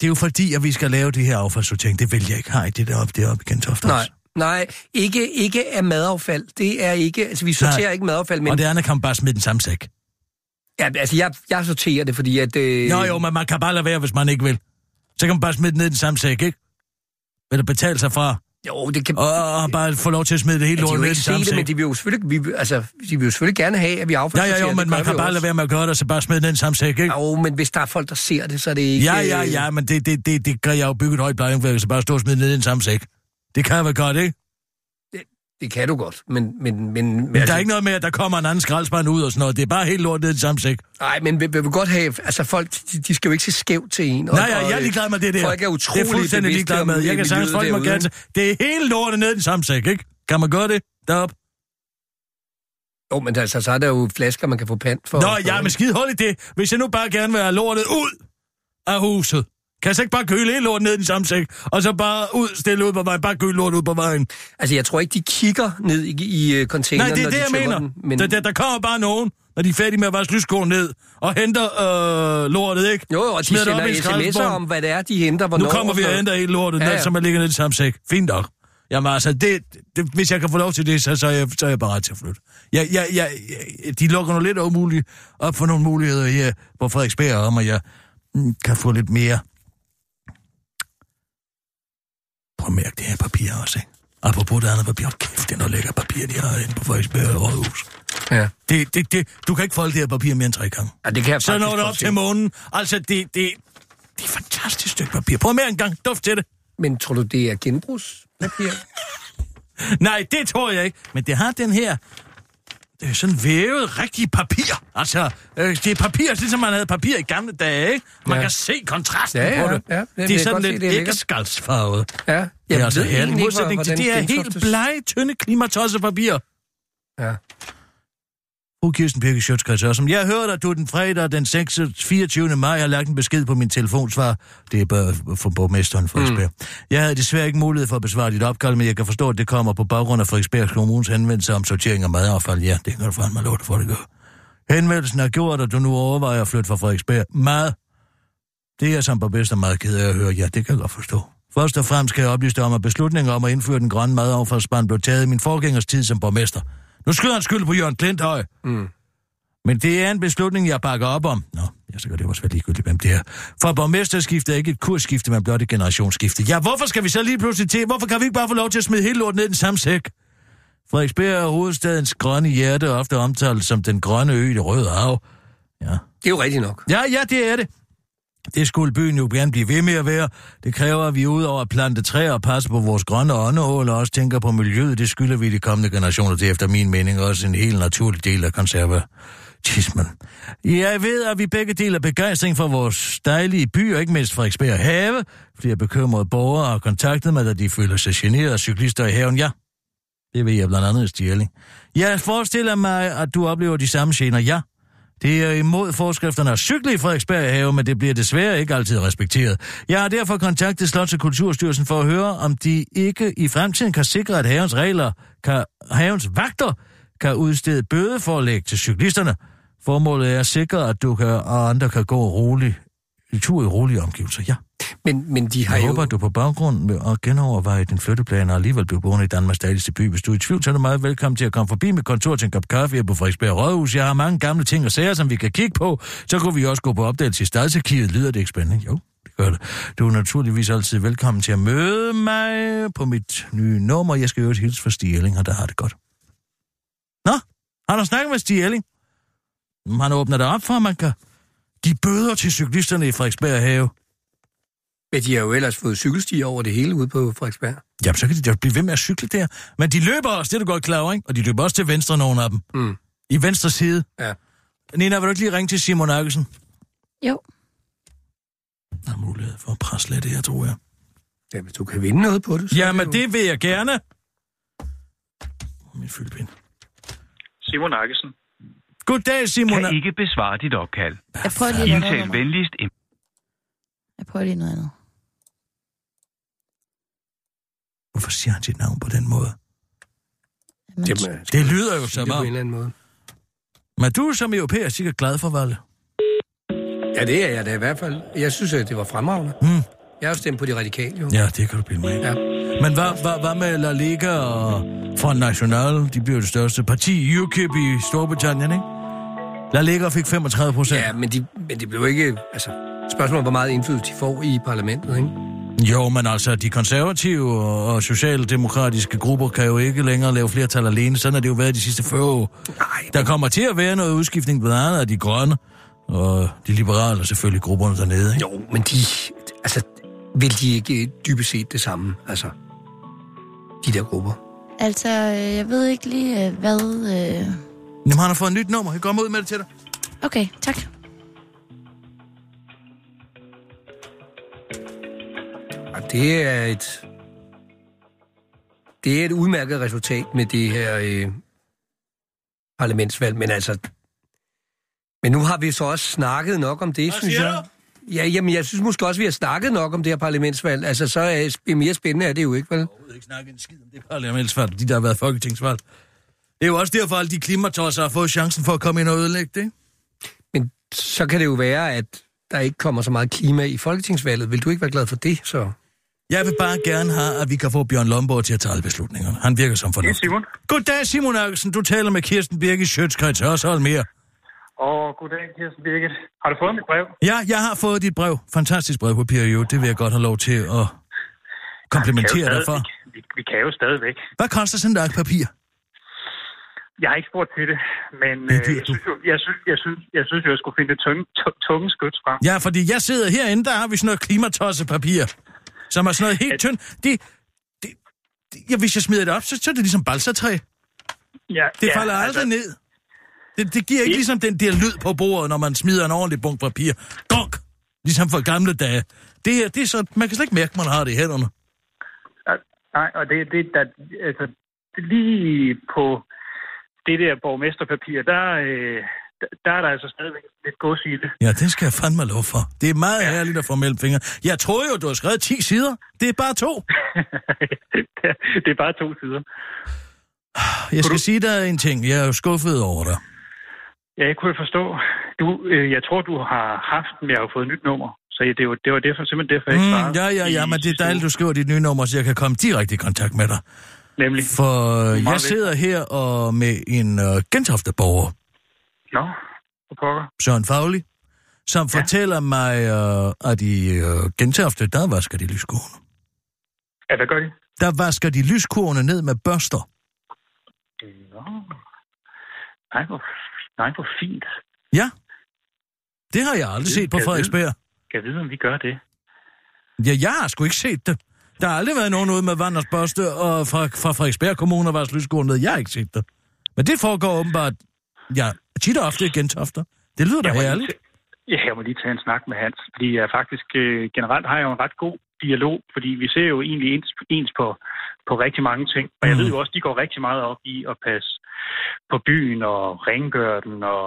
Speaker 2: det er jo fordi, at vi skal lave det her affaldssortering. Det vil jeg ikke have, det deroppe, deroppe i Gentofte.
Speaker 3: Nej. Nej, ikke, ikke af madaffald. Det er ikke, altså vi sorterer
Speaker 2: Nej.
Speaker 3: ikke madaffald, men
Speaker 2: Og det andet kan man bare smide den samme sæk.
Speaker 3: ja, altså jeg, jeg sorterer det, fordi at... Øh,
Speaker 2: Jo, jo, men man kan bare lade være, hvis man ikke vil. Så kan man bare smide det ned i den samme sæk, ikke? Eller betale sig fra,
Speaker 3: Jo, det kan...
Speaker 2: og, og bare få lov til at smide det hele
Speaker 3: Ja, de
Speaker 2: lortet
Speaker 3: vil
Speaker 2: ned i den samme
Speaker 3: det, men
Speaker 2: sæk.
Speaker 3: de vil jo selvfølgelig, vi, vil- altså, de vil jo selvfølgelig gerne have, at vi
Speaker 2: Ja,
Speaker 3: affaldssorterer.
Speaker 2: ja, jo, men man kan bare
Speaker 3: også.
Speaker 2: lade være med at gøre det, og så bare smide det ned i den samme sæk, ikke?
Speaker 3: Jo, men hvis der er folk, der ser det, så er det ikke...
Speaker 2: Ja, ja,
Speaker 3: øh,
Speaker 2: ja, men det, det, det, det gør jeg jo bygget et højt plejehjemværk, så bare stå og smide det ned i den samme sæk. Det kan jeg vel godt, ikke?
Speaker 3: Det kan du godt, men... Men, men,
Speaker 2: Men altså, der er ikke noget med, at der kommer en anden skraldespand ud og sådan noget. Det er bare helt lort ned i den samme sæk.
Speaker 3: Nej, men vi, vi vil godt have... Altså, folk, de, de skal jo ikke se skævt til en. og-
Speaker 2: Nej, ja, jeg er ligeglad med det der.
Speaker 3: Folk er
Speaker 2: det
Speaker 3: utrolig
Speaker 2: er fuldstændig ligeglad med. Jeg kan
Speaker 3: miljøet
Speaker 2: folk må gerne... Det er hele lortet ned i samme sæk, ikke? Kan man gøre det deroppe?
Speaker 3: Jo, men altså, så er der jo flasker, man kan få pant for.
Speaker 2: Nå, ja, men skide hold i det. Hvis jeg nu bare gerne vil have lortet ud af huset, kan jeg så ikke bare køle hele lortet ned i den samme sæk, og så bare ud, stille ud på vejen, bare køle lortet ud på vejen?
Speaker 3: Altså, jeg tror ikke, de kigger ned i, i øh, containeren,
Speaker 2: Nej, det er det,
Speaker 3: de
Speaker 2: jeg mener.
Speaker 3: Den, men...
Speaker 2: Der, der, der kommer bare nogen, når de er færdige med at vaske lyskoen ned, og henter øh, lortet, ikke?
Speaker 3: Jo, jo, og de
Speaker 2: Smider
Speaker 3: sender sms'er om, hvad det er, de henter, hvornår.
Speaker 2: Nu kommer vi
Speaker 3: og
Speaker 2: henter hele lortet, ja,
Speaker 3: Ja,
Speaker 2: som er ligger ned i samme sæk. Fint nok. Jamen altså, det, det, hvis jeg kan få lov til det, så, så, er, jeg, så er jeg bare til at flytte. Jeg, jeg, jeg, jeg, de lukker nu lidt umuligt op for nogle muligheder her på Frederiksberg om, at jeg mm, kan få lidt mere... Prøv at mærke det her papir også, ikke? Apropos det andet papir, Hold kæft, det er noget lækker papir, de har inde på Frederiksberg Rådhus.
Speaker 3: Ja.
Speaker 2: Det, det, det, du kan ikke folde det her papir mere end tre gange.
Speaker 3: ja det kan jeg
Speaker 2: Så når det op til månen. Altså, det, det, det er et fantastisk stykke papir. Prøv mere en gang. Duft til det.
Speaker 3: Men tror du, det er genbrugspapir?
Speaker 2: Nej, det tror jeg ikke. Men det har den her... Det er sådan vævet rigtig papir. Altså, øh, det er papir, ligesom man havde papir i gamle dage, ikke? Man
Speaker 3: Ja.
Speaker 2: kan se kontrasten
Speaker 3: Ja, ja,
Speaker 2: på det.
Speaker 3: ja, det
Speaker 2: det er sådan lidt
Speaker 3: det
Speaker 2: æggeskaldsfarvet.
Speaker 3: ja.
Speaker 2: Det er altså herlig modsætning til det her helt blege, tynde klimatossepapir.
Speaker 3: Ja.
Speaker 2: Fru Kirsten Birke Sjøtskreds som jeg hørte, at du den fredag den 6. 24. maj har lagt en besked på min telefonsvar. Det er bare for borgmesteren Frederiksberg. Mm. Jeg havde desværre ikke mulighed for at besvare dit opkald, men jeg kan forstå, at det kommer på baggrund af Frederiksbergs Kommunes henvendelse om sortering af madaffald. Ja, det kan du fandme lov for, det gør. Henvendelsen har gjort, at du nu overvejer at flytte fra Frederiksberg. Mad. Det er jeg som borgmester meget ked af at høre. Ja, det kan jeg godt forstå. Først og fremmest kan jeg oplyse dig om, at beslutningen om at indføre den grønne madaffaldsbrand blev taget i min forgængers tid som borgmester. Nu skyder han skyld på Jørgen Klinthøj.
Speaker 3: Mm.
Speaker 2: Men det er en beslutning, jeg bakker op om. Nå, ja, så kan det også være ligegyldigt, hvem det er. For borgmesterskifte er ikke et kursskifte, men blot et generationsskifte. Ja, hvorfor skal vi så lige pludselig til? Hvorfor kan vi ikke bare få lov til at smide hele lortet ned i den samme sæk? Frederiksberg er hovedstadens grønne hjerte, ofte omtalt som den grønne ø i det røde hav. Ja.
Speaker 3: Det er jo rigtigt nok.
Speaker 2: Ja, ja, det er det. Det skulle byen jo gerne blive ved med at være. Det kræver, at vi udover at plante træer og passe på vores grønne åndehål og også tænker på miljøet. Det skylder vi de kommende generationer. Det er efter min mening også en helt naturlig del af konservatismen. Jeg ved, at vi begge deler begejstring for vores dejlige by, og ikke mindst Frederiksberg Have. Flere bekymrede borgere har kontaktet mig, da de føler sig generet af cyklister i haven. Ja, det ved jeg blandt andet i Stjerling. Jeg forestiller mig, at du oplever de samme gener. Ja, det er imod forskrifterne at cykle i Frederiksberg have, men det bliver desværre ikke altid respekteret. Jeg har derfor kontaktet Slots- og Kulturstyrelsen for at høre, om de ikke i fremtiden kan sikre, at havens regler, kan, havens vagter kan udstede bødeforlæg til cyklisterne. Formålet er at sikre, at du kan, og andre kan gå roligt, tur i rolige omgivelser. Ja.
Speaker 3: Men, men de har
Speaker 2: Jeg
Speaker 3: jo...
Speaker 2: håber, at du på baggrund med at genoverveje din flytteplan og alligevel blive boende i Danmarks dejligste by. Hvis du er i tvivl, så er du meget velkommen til at komme forbi mit kontor til en kop kaffe her på Frederiksberg Rådhus. Jeg har mange gamle ting og sager, som vi kan kigge på. Så kunne vi også gå på opdagelse i Stadsarkivet. Lyder det ikke spændende? Jo, det gør det. Du er naturligvis altid velkommen til at møde mig på mit nye nummer. Jeg skal jo hilse for Stig Elling, og der har det godt. Nå, har du snakket med Stig Elling? Jamen, Han åbner det op for, at man kan give bøder til cyklisterne i Frederiksberg Have.
Speaker 3: Men de har jo ellers fået cykelstier over det hele ude på Frederiksberg.
Speaker 2: Jamen, så kan de da blive ved med at cykle der. Men de løber også, det er du godt klar over, ikke? Og de løber også til venstre, nogle af dem.
Speaker 3: Mm.
Speaker 2: I venstre side.
Speaker 3: Ja.
Speaker 2: Nina, vil du ikke lige ringe til Simon Akkelsen?
Speaker 4: Jo.
Speaker 2: Der er mulighed for at presse lidt her, tror jeg.
Speaker 3: Ja, hvis du kan vinde noget på det, så
Speaker 2: Jamen,
Speaker 3: jo-
Speaker 2: det vil jeg gerne. Min fyldpind.
Speaker 5: Simon Akkesen.
Speaker 2: Goddag, Simon.
Speaker 6: Kan ikke besvare dit opkald.
Speaker 4: Jeg prøver lige noget
Speaker 6: Indtal
Speaker 4: andet.
Speaker 6: venligst en
Speaker 4: Jeg prøver lige noget andet.
Speaker 2: Hvorfor siger han sit navn på den måde?
Speaker 4: Jamen,
Speaker 3: Jamen,
Speaker 2: Det lyder jo som
Speaker 3: det på en eller anden måde.
Speaker 2: Men du er som europæer sikkert glad for valget.
Speaker 3: Ja, det er jeg da i hvert fald. Jeg synes, at det var fremragende.
Speaker 2: Mm.
Speaker 3: Jeg har jo stemt på de radikale, jo.
Speaker 2: Ja, det kan du bilde mig.
Speaker 3: Ja.
Speaker 2: Men hvad, hvad, hvad med La Liga og Front National? De bliver det største parti. UKIP i Storbritannien, ikke? La Liga fik 35 procent.
Speaker 3: Ja, men, de, men det blev ikke... Altså, spørgsmålet er, hvor meget indflydelse de får i parlamentet, ikke?
Speaker 2: Jo, men altså, de konservative og, og socialdemokratiske grupper kan jo ikke længere lave flertal alene. Sådan har det jo været de sidste 40 år.
Speaker 3: Nej,
Speaker 2: Der kommer til at være noget udskiftning blandt andet af de grønne og de liberale og selvfølgelig grupperne dernede. Ikke?
Speaker 3: Jo, men de... Altså, vil de ikke dybest set det samme? Altså, de der grupper.
Speaker 4: Altså, øh, jeg ved ikke lige, øh, hvad... Øh...
Speaker 2: Jamen, han har fået et nyt nummer. Jeg kommer ud med det til dig.
Speaker 4: Okay, tak.
Speaker 3: Og det er et... Det er et udmærket resultat med det her øh, parlamentsvalg, men altså... Men nu har vi så også snakket nok om det, synes
Speaker 2: siger
Speaker 3: jeg. Ja, jamen, jeg synes måske også, vi har snakket nok om det her parlamentsvalg. Altså, så er det mere spændende er det jo ikke, vel?
Speaker 2: Jeg vil ikke snakke en skid om det parlamentsvalg, de der har været folketingsvalg. Det er jo også derfor, at alle de klimatosser har fået chancen for at komme ind og ødelægge det. ikke?
Speaker 3: Men så kan det jo være, at der ikke kommer så meget klima i folketingsvalget. Vil du ikke være glad for det, så?
Speaker 2: Jeg vil bare gerne have, at vi kan få Bjørn Lomborg til at tage alle beslutningerne. Han virker som
Speaker 7: Det er
Speaker 2: fornuftig.
Speaker 7: Simon.
Speaker 2: Goddag, Simon Eriksen. Du taler med Kirsten Birgit Sjøtskreds Hørsholm mere.
Speaker 7: Og goddag, Kirsten Birgit. Har du fået mit brev?
Speaker 2: Ja, jeg har fået dit brev. Fantastisk brevpapir, jo. Det vil jeg godt have lov til at komplimentere dig for.
Speaker 7: Vi, vi kan jo stadigvæk.
Speaker 2: Hvad koster sådan et papir?
Speaker 7: Jeg har ikke spurgt til det, men
Speaker 2: Det
Speaker 7: øh, jeg, synes jo, jeg, synes, jeg, synes, jeg synes jo, jeg skulle finde det tunge, tu- tunge skyts frem.
Speaker 2: Ja, fordi jeg sidder herinde, der har vi sådan noget klimatossepapir, som er sådan noget helt tyndt. Det, det, det, ja, hvis jeg smider det op, så, så er det ligesom balsatræ.
Speaker 7: Ja,
Speaker 2: Det
Speaker 7: ja,
Speaker 2: falder aldrig ned. Det, det giver ikke ligesom den der lyd på bordet, når man smider en ordentlig bunke papir. Gok! Ligesom for gamle dage. Det her, det er så, man kan slet ikke mærke, at man har det i hænderne.
Speaker 7: Nej, og det, det, der, altså, lige på det der borgmesterpapir, der, øh, der, der er der altså stadigvæk lidt gods i det.
Speaker 2: Ja, det skal jeg fandme lov for. Det er meget ja. herligt at få mellem fingre. Jeg troede jo, du har skrevet 10 sider. Det er bare to.
Speaker 7: det er bare to sider.
Speaker 2: Jeg skal sige dig en ting. Jeg er jo skuffet over dig.
Speaker 7: Ja, jeg kunne forstå. Du, øh, jeg tror, du har haft, men jeg har fået et nyt nummer. Så det var, det var derfor, simpelthen derfor, jeg ikke
Speaker 2: Mm, ja, ja, ja, men det er dejligt, du skriver dit nye nummer, så jeg kan komme direkte i kontakt med dig.
Speaker 7: Nemlig.
Speaker 2: For jeg sidder her og med en uh, Gentofte-borger,
Speaker 7: Nå, hvor pokker.
Speaker 2: Søren Fagli, som ja. fortæller mig, uh, at i uh, Gentofte, der vasker de lyskurvene.
Speaker 7: Ja, hvad gør de?
Speaker 2: Der vasker de lyskurvene ned med børster.
Speaker 7: Nå. Nej, hvor, nej, hvor fint.
Speaker 2: Ja, det har jeg aldrig
Speaker 7: Det
Speaker 2: set på
Speaker 7: jeg
Speaker 2: Frederiksberg.
Speaker 7: Kan jeg vide, om vi gør det?
Speaker 2: Ja, jeg har sgu ikke set det. Der har aldrig været nogen ude med Vanders Børste og fra, fra Frederiksberg Kommune og lyskurven ned. Jeg har ikke set det. Men det foregår åbenbart, ja, tit og ofte i Gentofte. Det lyder da
Speaker 7: Jeg
Speaker 2: herligt.
Speaker 7: Ja, jeg må lige tage en snak med Hans, fordi jeg faktisk øh, generelt har jeg jo en ret god dialog, fordi vi ser jo egentlig ens, ens på, på rigtig mange ting. Og jeg
Speaker 2: Mm.
Speaker 7: ved jo også, de går rigtig meget op i at passe på byen og rengøre den og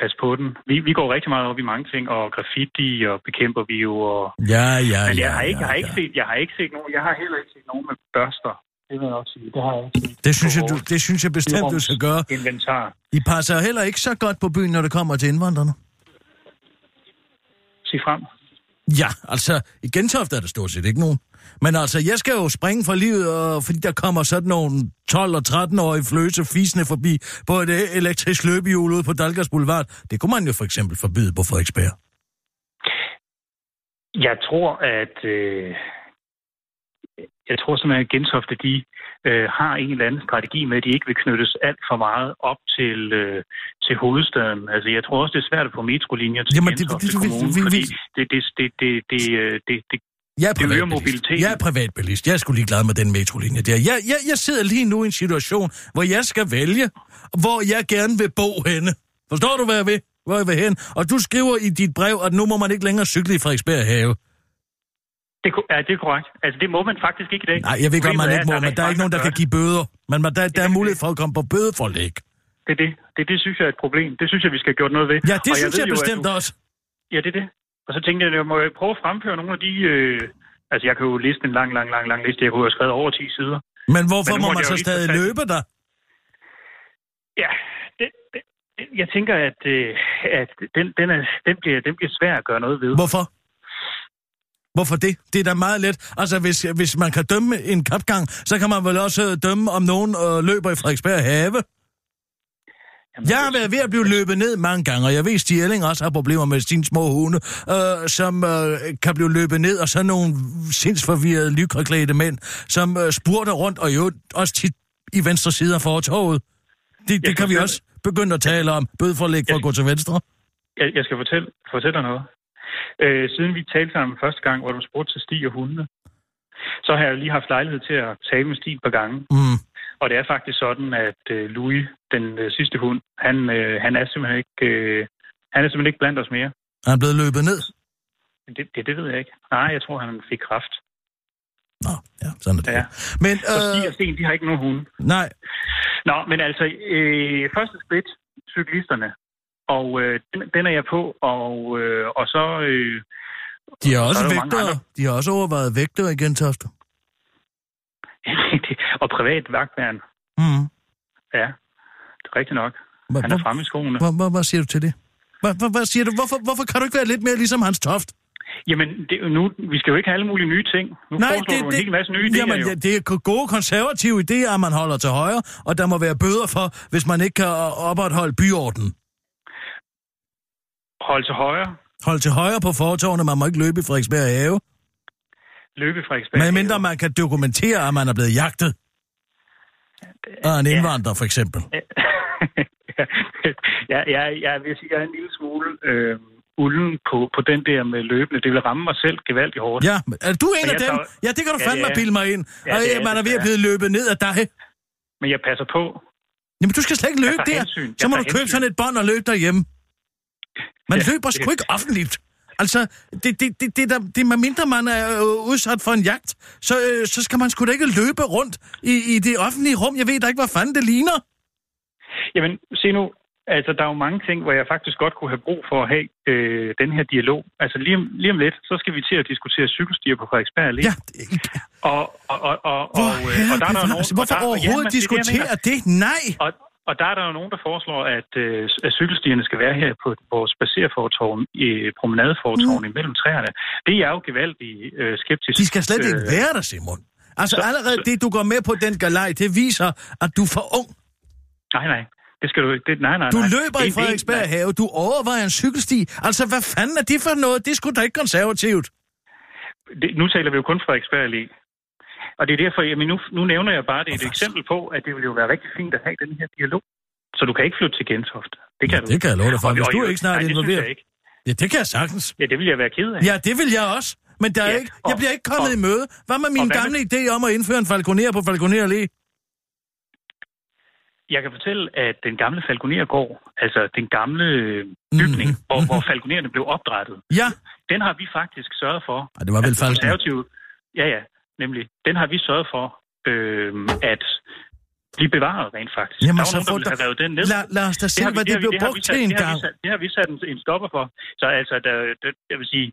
Speaker 7: passe på den. Vi, vi går rigtig meget op i mange ting, og graffiti og bekæmper vi jo. Og,
Speaker 2: Ja, ja,
Speaker 7: men
Speaker 2: ja.
Speaker 7: jeg har ikke, jeg har
Speaker 2: ja,
Speaker 7: ikke
Speaker 2: ja.
Speaker 7: set, jeg har ikke set nogen, jeg har heller ikke set nogen med børster. Det vil jeg også sige. Det har jeg ikke set.
Speaker 2: Det synes, jeg, du, det synes jeg bestemt, du skal gøre.
Speaker 7: Inventar.
Speaker 2: I passer heller ikke så godt på byen, når det kommer til indvandrerne.
Speaker 7: Sig frem.
Speaker 2: Ja, altså, i Gentofte er der stort set ikke nogen. Men altså, jeg skal jo springe fra livet, og, fordi der kommer sådan nogle 12- og 13-årige fløse fisende forbi på et elektrisk løbehjul ude på Dalgas Boulevard. Det kunne man jo for eksempel forbyde på Frederiksberg.
Speaker 7: Jeg tror, at øh, jeg tror simpelthen, at Gentofte, de øh, har en eller anden strategi med, at de ikke vil knyttes alt for meget op til, øh, til hovedstaden. Altså, jeg tror også, det er svært at få metrolinjer til
Speaker 2: Jamen, det-
Speaker 7: Gentofte
Speaker 2: det- det-
Speaker 7: Kommune,
Speaker 2: vi- vi-
Speaker 7: fordi det, det, det, det, det, øh, det, det,
Speaker 2: Jeg er privatbilist. Jeg er privatbilist. Jeg er sgu ligeglad med den metrolinje der. Jeg, jeg, jeg sidder lige nu i en situation, hvor jeg skal vælge, hvor jeg gerne vil bo henne. Forstår du, hvad jeg vil? Hvor jeg vil hen? Og du skriver i dit brev, at nu må man ikke længere cykle i Frederiksberg have.
Speaker 7: det, ja, det er korrekt. Altså, det må man faktisk ikke i dag.
Speaker 2: Nej, jeg ved godt, man ikke må,
Speaker 7: at
Speaker 2: men der er ikke nogen, der kan give bøder. Men man, der, der er mulighed for at komme på bødeforlæg.
Speaker 7: Det er det. Det, det synes jeg er et problem. Det synes jeg, vi skal have gjort noget ved.
Speaker 2: Ja, det
Speaker 7: Og
Speaker 2: synes
Speaker 7: ved
Speaker 2: jeg
Speaker 7: jo,
Speaker 2: bestemt
Speaker 7: du,
Speaker 2: også.
Speaker 7: Ja, det er det. Og så tænkte jeg, at jeg må prøve at fremføre nogle af de... Øh, altså, jeg kan jo liste en lang, lang, lang, lang liste. Jeg kunne have skrevet over 10 sider.
Speaker 2: Men hvorfor
Speaker 7: Men
Speaker 2: må man så stadig løbe der?
Speaker 7: Ja, det, det, det- jeg tænker, at, øh, at den, den, er, den, bliver, den bliver svær at gøre noget ved.
Speaker 2: Hvorfor? Hvorfor det? Det er da meget let. Altså, hvis, hvis man kan dømme en kapgang, så kan man vel også øh, dømme, om nogen øh, løber i Frederiksberg have.
Speaker 7: Jamen,
Speaker 2: Jeg har været ved at blive løbet ned mange gange, og jeg ved, at Stig Elling også har problemer med sine små hunde, øh, som øh, kan blive løbet ned, og så nogle sindsforvirrede, lykreklædte mænd, som øh, spurter rundt, og jo også tit i venstre side af fortoget. Det, det
Speaker 7: Jeg
Speaker 2: kan vi også begynde at tale om. Bødforlæg for at gå til venstre.
Speaker 7: Jeg, jeg skal fortælle, fortælle dig noget. Øh, siden vi talte sammen første gang, hvor du spurgte til Stig og hundene, så har jeg lige haft lejlighed til at tale med Stig et par gange.
Speaker 2: Mm.
Speaker 7: Og det er faktisk sådan, at øh, Louis, den øh, sidste hund, han, øh, han er simpelthen ikke... Øh, han er simpelthen ikke blandt os mere.
Speaker 2: Han er blevet løbet ned.
Speaker 7: Det, det, det ved jeg ikke. Nej, jeg tror, han fik kraft.
Speaker 2: Nå, ja, sådan er det.
Speaker 7: Ja.
Speaker 2: Men,
Speaker 7: Så Stig
Speaker 2: øh,
Speaker 7: og Sten, de har ikke nogen hunde.
Speaker 2: nej,
Speaker 7: Nå, men altså, øh, første skridt, cyklisterne. Og øh, den, den er jeg på, og, øh, og så... Øh,
Speaker 2: de har
Speaker 7: og
Speaker 2: også
Speaker 7: så der jo mange
Speaker 2: vægtere. De har også overvejet vægtere i Gentofte.
Speaker 7: og privat vagtværn.
Speaker 2: Mm.
Speaker 7: Ja, det er rigtigt nok.
Speaker 2: Hva,
Speaker 7: Han er
Speaker 2: hva,
Speaker 7: fremme i skoene.
Speaker 2: hva, hva, hvad siger du til det? Hvad, hvad, hvad siger du? Hvorfor, hvorfor kan du ikke være lidt mere ligesom Hans Toft?
Speaker 7: Jamen, det, jo nu, vi skal jo ikke have alle mulige nye ting. Nu
Speaker 2: Nej, det,
Speaker 7: du en
Speaker 2: det,
Speaker 7: hel masse nye idéer
Speaker 2: jamen,
Speaker 7: jo.
Speaker 2: ja, det er gode konservative idéer, at man holder til højre, og der må være bøder for, hvis man ikke kan opretholde byorden.
Speaker 7: Hold til højre,
Speaker 2: Hold til højre på fortovene, man må ikke løbe i Frederiksberg Have.
Speaker 7: Løbe fra Frederiksberg.
Speaker 2: Men mindre man kan dokumentere, at man er blevet jagtet. Af en indvandrer, for eksempel.
Speaker 7: ja, ja, jeg vil sige, jeg er en lille smule øh, ulden på, på den der med løbende. Det vil ramme mig selv gevaldigt hårdt.
Speaker 2: Ja, er du en
Speaker 7: Men
Speaker 2: af dem?
Speaker 7: tager-
Speaker 2: Ja, det kan du
Speaker 7: Ja,
Speaker 2: fandme
Speaker 7: er-
Speaker 2: bilde mig ind.
Speaker 7: Ja,
Speaker 2: Og
Speaker 7: det er
Speaker 2: man er ved at
Speaker 7: ja.
Speaker 2: blive løbet ned af dig.
Speaker 7: Men jeg passer på.
Speaker 2: Jamen, du skal slet ikke løbe der.
Speaker 7: hensyn.
Speaker 2: Så må du købe
Speaker 7: hensyn.
Speaker 2: sådan et bånd og løbe derhjemme. Man
Speaker 7: Ja,
Speaker 2: løber sgu ikke offentligt. Altså, det, det, det, det, der, det, med mindre man er øh, udsat for en jagt, så, øh, så skal man sgu da ikke løbe rundt i, i det offentlige rum. Jeg ved da ikke, hvad fanden det ligner.
Speaker 7: Jamen, se nu, altså der er jo mange ting, hvor jeg faktisk godt kunne have brug for at have øh, den her dialog. Altså lige om, lige om lidt, så skal vi til at diskutere cykelstier på Frederiksberg Allé.
Speaker 2: Ja,
Speaker 7: Og, og, og, og,
Speaker 2: hvor
Speaker 7: og, øh, og der er der nogen,
Speaker 2: hvorfor
Speaker 7: og der,
Speaker 2: overhovedet
Speaker 7: ja, det det, jeg
Speaker 2: diskutere
Speaker 7: mener.
Speaker 2: det? Nej.
Speaker 7: Og, og der er der jo nogen, der foreslår, at, øh, at cykelstierne skal være her på vores baserfortorven, i promenadefortorven mm. imellem træerne. Det er jeg jo gevaldigt øh, skeptisk.
Speaker 2: De skal slet ikke
Speaker 7: øh,
Speaker 2: være der, Simon. Altså
Speaker 7: så-
Speaker 2: allerede
Speaker 7: så-
Speaker 2: det, du går med på den galej, det viser, at du er for ung.
Speaker 7: Nej, nej. Det skal du ikke. Det, nej, nej,
Speaker 2: Du
Speaker 7: nej.
Speaker 2: løber
Speaker 7: Det-
Speaker 2: i
Speaker 7: det-
Speaker 2: Frederiksberg
Speaker 7: nej.
Speaker 2: Have, du overvejer en cykelsti. Altså, hvad fanden er det for noget? Det skulle da ikke konservativt.
Speaker 7: Det, nu taler vi jo kun Frederiksberg Allé. Og det er derfor, jamen nu, nu nævner jeg bare, det er et eksempel på, at det vil jo være rigtig fint at have den her dialog. Så du kan ikke flytte til Gentofte. Det kan du.
Speaker 2: Det kan jeg love dig for. Hvis du ikke snart
Speaker 7: ikke.
Speaker 2: Ja, det kan jeg sagtens.
Speaker 7: Ja, det vil jeg være ked af.
Speaker 2: Ja, det vil jeg også. Men der er
Speaker 7: Ja,
Speaker 2: ikke, jeg
Speaker 7: og-
Speaker 2: bliver ikke kommet
Speaker 7: og-
Speaker 2: i møde. Hvad med min gamle idé om at indføre en falconer på Falconer Allé?
Speaker 7: Jeg kan fortælle, at den gamle Falconergård, altså den gamle øh, bygning,
Speaker 2: Mhm.
Speaker 7: hvor, hvor falconerne blev opdrettet,
Speaker 2: Ja.
Speaker 7: den har vi faktisk sørget for.
Speaker 2: Ej, det var vel
Speaker 7: konservative, Ja, ja, nemlig. Den har vi sørget for øh, at blive bevaret rent faktisk.
Speaker 2: Jamen,
Speaker 7: der
Speaker 2: så
Speaker 7: nogen, der revet den ned.
Speaker 2: Lad, lad os da se, hvad
Speaker 7: det
Speaker 2: det blev
Speaker 7: det
Speaker 2: brugt til en
Speaker 7: det har vi
Speaker 2: gang.
Speaker 7: Det har vi sat en, en stopper for. Så altså, der, der, jeg vil sige,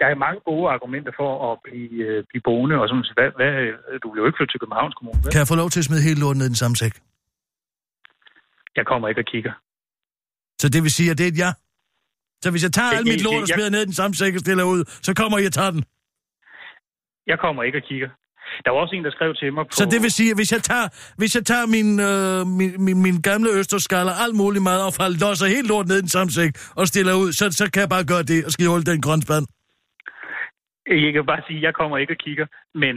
Speaker 7: der er mange gode argumenter for at blive, øh, blive boende, og sådan, hvad, hvad, du vil jo ikke flytte til Københavns Kommune.
Speaker 2: Kan jeg få lov til at smide hele lorten ned i den samme sæk?
Speaker 7: Jeg kommer ikke og kigger.
Speaker 2: Så det vil sige, at det er et ja? Så hvis jeg tager
Speaker 7: Det-
Speaker 2: alt mit lort og
Speaker 7: jeg-
Speaker 2: smider ned i den samme sæk og stiller ud, så kommer I og tager den?
Speaker 7: Jeg kommer ikke og kigger. Der var også en, der skrev til mig på...
Speaker 2: Så det vil sige, at hvis jeg tager, hvis jeg tager min, øh, min, min, min gamle østerskaller, alt muligt madaffald, losser helt lort ned i den samme sæk og stiller ud, så, så kan jeg bare gøre det og skide hul den grønspand.
Speaker 7: Jeg kan bare sige, at jeg kommer ikke og kigger. Men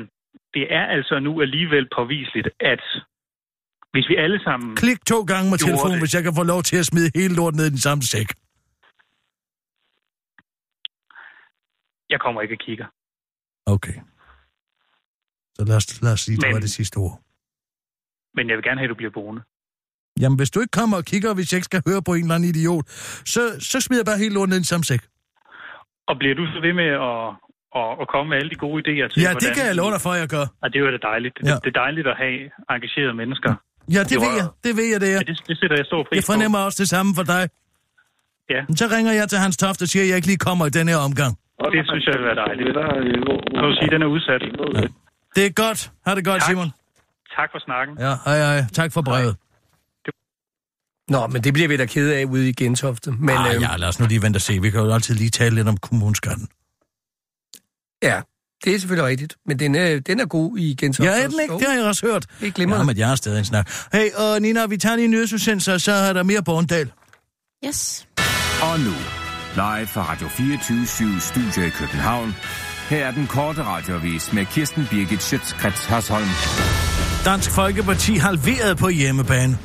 Speaker 7: det er altså nu alligevel påviseligt, at hvis vi alle sammen...
Speaker 2: Klik to gange med telefonen,
Speaker 7: det.
Speaker 2: hvis jeg kan få lov til at smide hele lort ned i den samme sæk.
Speaker 7: Jeg kommer ikke og kigger.
Speaker 2: Okay. Så lad os, lad os sige, det
Speaker 7: Men-
Speaker 2: var det sidste ord.
Speaker 7: Men jeg vil gerne have, at du bliver boende.
Speaker 2: Jamen, hvis du ikke kommer og kigger, hvis jeg ikke skal høre på en eller anden idiot, så, så smider jeg bare helt lort ned i samme sæk.
Speaker 7: Og bliver du så ved med at, at, at komme med alle de gode idéer til,
Speaker 2: Ja, det kan jeg love dig for, at jeg gør.
Speaker 7: Og det er jo da dejligt.
Speaker 2: Ja.
Speaker 7: Ja. Det, det er dejligt at have engagerede mennesker.
Speaker 2: Ja, det
Speaker 7: Jo,
Speaker 2: ved jeg. Det ved jeg, det er.
Speaker 7: Ja, det, det sætter jeg stor pris
Speaker 2: Jeg fornemmer også det samme for dig.
Speaker 7: Ja.
Speaker 2: Så ringer jeg til Hans Toft og siger, at jeg ikke lige kommer i den her omgang.
Speaker 7: på. Det synes jeg vil være dejligt. Så vil sige, at den er udsat.
Speaker 2: Ja. Det er godt. Ha' det godt,
Speaker 7: Tak.
Speaker 2: Simon.
Speaker 7: Tak for snakken.
Speaker 2: Ja, hej, hej. Tak for brevet.
Speaker 3: Nå, men det bliver vi da ked af ude i Gentofte. Men
Speaker 2: ah,
Speaker 3: øh,
Speaker 2: ja, lad os nu lige vente og se. Vi kan jo altid lige tale lidt om kommuneskatten.
Speaker 3: ja, det er selvfølgelig rigtigt. Men den er, den er god i Gentofte.
Speaker 2: Ja, er den ikke? Det har jeg også hørt.
Speaker 3: Det er glimrende.
Speaker 2: Ja, men jeg er stadig en snak. Hey, og Nina, vi tager lige en nyhedsudsendelse, og så er der mere Borndal.
Speaker 4: Yes.
Speaker 6: Og nu, live fra Radio 24 Studio i København. Her er den korte radiovis med Kirsten Birgit Schøtzgrads Hasholm.
Speaker 2: Dansk Folkeparti halveret på hjemmebane.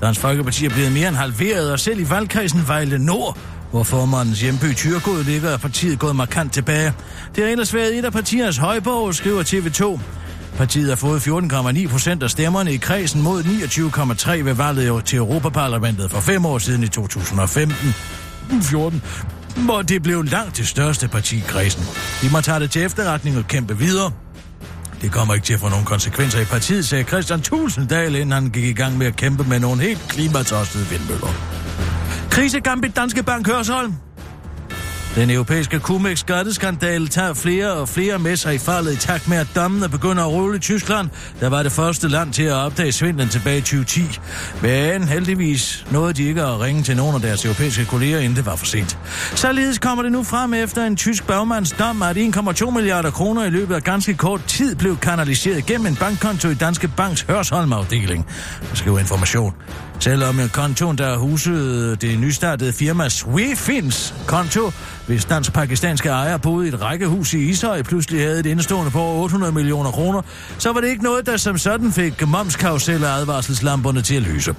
Speaker 2: Dansk Folkeparti er blevet mere end halveret, og selv i valgkredsen Vejle Nord, hvor formandens hjemby Tyrgod ligger, er partiet gået markant tilbage. Det har ellers været et af partiernes højborg, skriver TV2. Partiet har fået 14,9 procent af stemmerne i kredsen mod 29,3 ved valget til Europaparlamentet for fem år siden i 2015. 14 hvor det blev langt det største parti i kredsen. De må tage det til efterretning og kæmpe videre. Det kommer ikke til at få nogen konsekvenser i partiet, sagde Christian Tulsendal, inden han gik i gang med at kæmpe med nogle helt klimatostede vindmøller. Krise Gambit Danske Bank Hørsholm. Den europæiske kumex skatteskandale tager flere og flere med sig i faldet i takt med, at dammene begynder at rulle i Tyskland, der var det første land til at opdage svindlen tilbage i 2010. Men heldigvis nåede de ikke at ringe til nogen af deres europæiske kolleger, inden det var for sent. Således kommer det nu frem efter en tysk bagmands dom, at 1,2 milliarder kroner i løbet af ganske kort tid blev kanaliseret gennem en bankkonto i Danske Banks Hørsholm-afdeling. Der skriver information. Selvom kontoen, der husede det nystartede firma Swefins konto, hvis dansk-pakistanske ejer boede i et rækkehus i Ishøj, pludselig havde et indestående på over 800 millioner kroner, så var det ikke noget, der som sådan fik momskarusel og advarselslamperne til at lyse.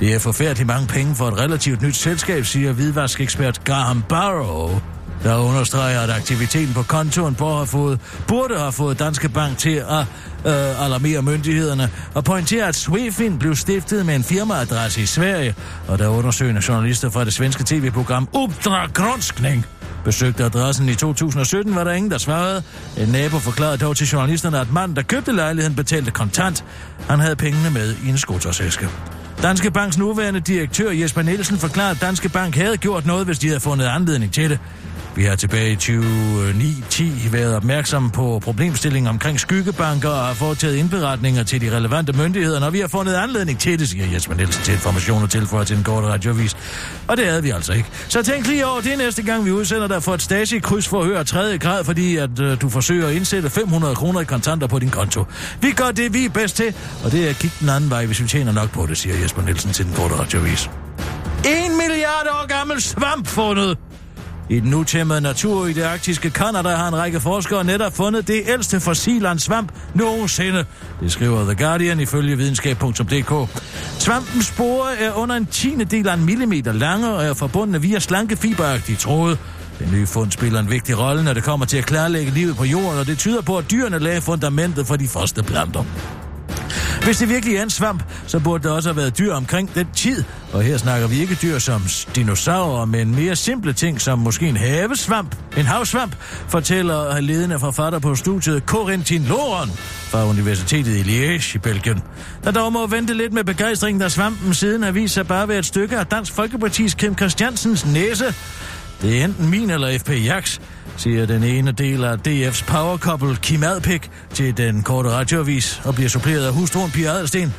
Speaker 2: Det er forfærdeligt mange penge for et relativt nyt selskab, siger hvidvaskekspert Graham Barrow, der understreger, at aktiviteten på kontoen på har fået, burde have fået Danske Bank til at øh, alarmere myndighederne, og pointerer, at Swefin blev stiftet med en firmaadresse i Sverige, og der undersøgende journalister fra det svenske tv-program Uppdrag Granskning besøgte adressen i 2017, var der ingen, der svarede. En nabo forklarede dog til journalisterne, at manden, der købte lejligheden, betalte kontant. Han havde pengene med i en skotersæske. Danske Banks nuværende direktør Jesper Nielsen forklarede, at Danske Bank havde gjort noget, hvis de havde fundet anledning til det. Vi har tilbage i 2009-10 været opmærksomme på problemstillingen omkring skyggebanker og har foretaget indberetninger til de relevante myndigheder, når vi har fundet anledning til det, siger Jesper Nielsen til information og tilføjer til en kort radiovis. Og det havde vi altså ikke. Så tænk lige over det næste gang, vi udsender dig for et Stasi-kryds for at høre tredje grad, fordi at øh, du forsøger at indsætte 500 kroner i kontanter på din konto. Vi gør det, vi er bedst til, og det er at kigge den anden vej, hvis vi tjener nok på det, siger Jesper Nielsen til den korte radiovis. En milliard år gammel svamp fundet! I den utæmmede natur i det arktiske Kanada har en række forskere netop fundet det ældste fossil af en svamp nogensinde. Det skriver The Guardian ifølge videnskab.dk. Svampens spore er under en tiende del af en millimeter lange og er forbundet via slanke fiberagtige tråde. Den nye fund spiller en vigtig rolle, når det kommer til at klarlægge livet på jorden, og det tyder på, at dyrene lagde fundamentet for de første planter. Hvis det virkelig er en svamp, så burde der også have været dyr omkring den tid. Og her snakker vi ikke dyr som dinosaurer, men mere simple ting som måske en havesvamp, en havsvamp, fortæller ledende forfatter på studiet Corentin Loren fra Universitetet i Liège i Belgien. Der dog må vente lidt med begejstring, da svampen siden har vist sig bare ved et stykke af Dansk Folkepartis Kim Christiansens næse. Det er enten min eller FP Jaks, siger den ene del af DF's power couple Kim Adpik til den korte radioavis og bliver suppleret af hustruen Pia Adelsten.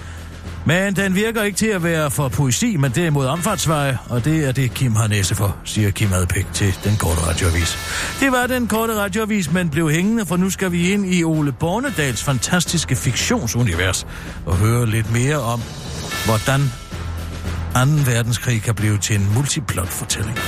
Speaker 2: Men den virker ikke til at være for poesi, men derimod omfartsveje, og det er det, Kim har næse for, siger Kim Adpik til den korte radioavis. Det var den korte radioavis, men blev hængende, for nu skal vi ind i Ole Bornedals fantastiske fiktionsunivers og høre lidt mere om, hvordan 2. verdenskrig kan blive til en multiplot-fortælling.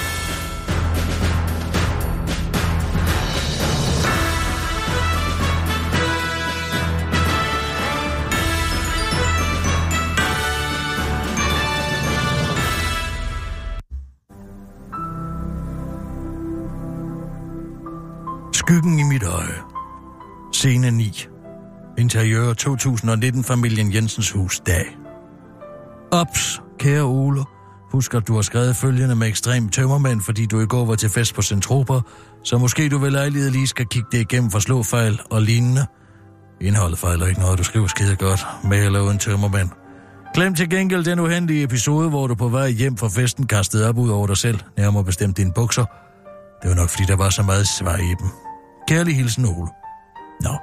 Speaker 2: Skyggen i mit øje. Scene 9. Interiør 2019 familien Jensens hus dag. Ops, kære Ole. Husk, at du har skrevet følgende med ekstrem tømmermænd, fordi du i går var til fest på Centroper, så måske du ved lejlighed lige skal kigge det igennem for slåfejl og lignende. Indholdet fejler ikke noget, du skriver skide godt, med eller uden tømmermænd. Glem til gengæld den uhendige episode, hvor du på vej hjem fra festen kastede op ud over dig selv, nærmere bestemt dine bukser. Det var nok, fordi der var så meget svar i dem. Kærlig hilsen, Ole. Nå.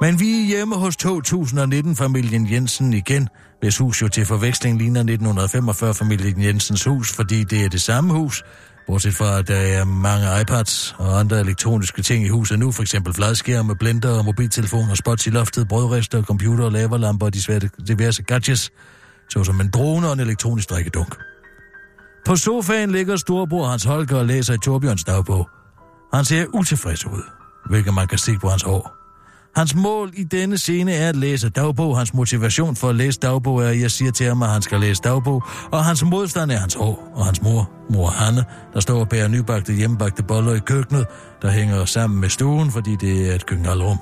Speaker 2: Men vi er hjemme hos 2019-familien Jensen igen, hvis hus jo til forveksling ligner 1945-familien Jensens hus, fordi det er det samme hus, bortset fra, at der er mange iPads og andre elektroniske ting i huset nu, for eksempel fladskærme, blender og mobiltelefoner, spots i loftet, brødrester, computer, laverlamper og diverse gadgets, såsom en drone og en elektronisk drikkedunk. På sofaen ligger storbror Hans Holger og læser i Torbjørns dagbog. Han ser utilfreds ud hvilket man kan se på hans hår. Hans mål i denne scene er at læse dagbog. Hans motivation for at læse dagbog er, at jeg siger til ham, at han skal læse dagbog. Og hans modstand er hans hår og hans mor, mor Hanne, der står og bærer nybagte hjemmebagte boller i køkkenet, der hænger sammen med stuen, fordi det er et køkkenalrum.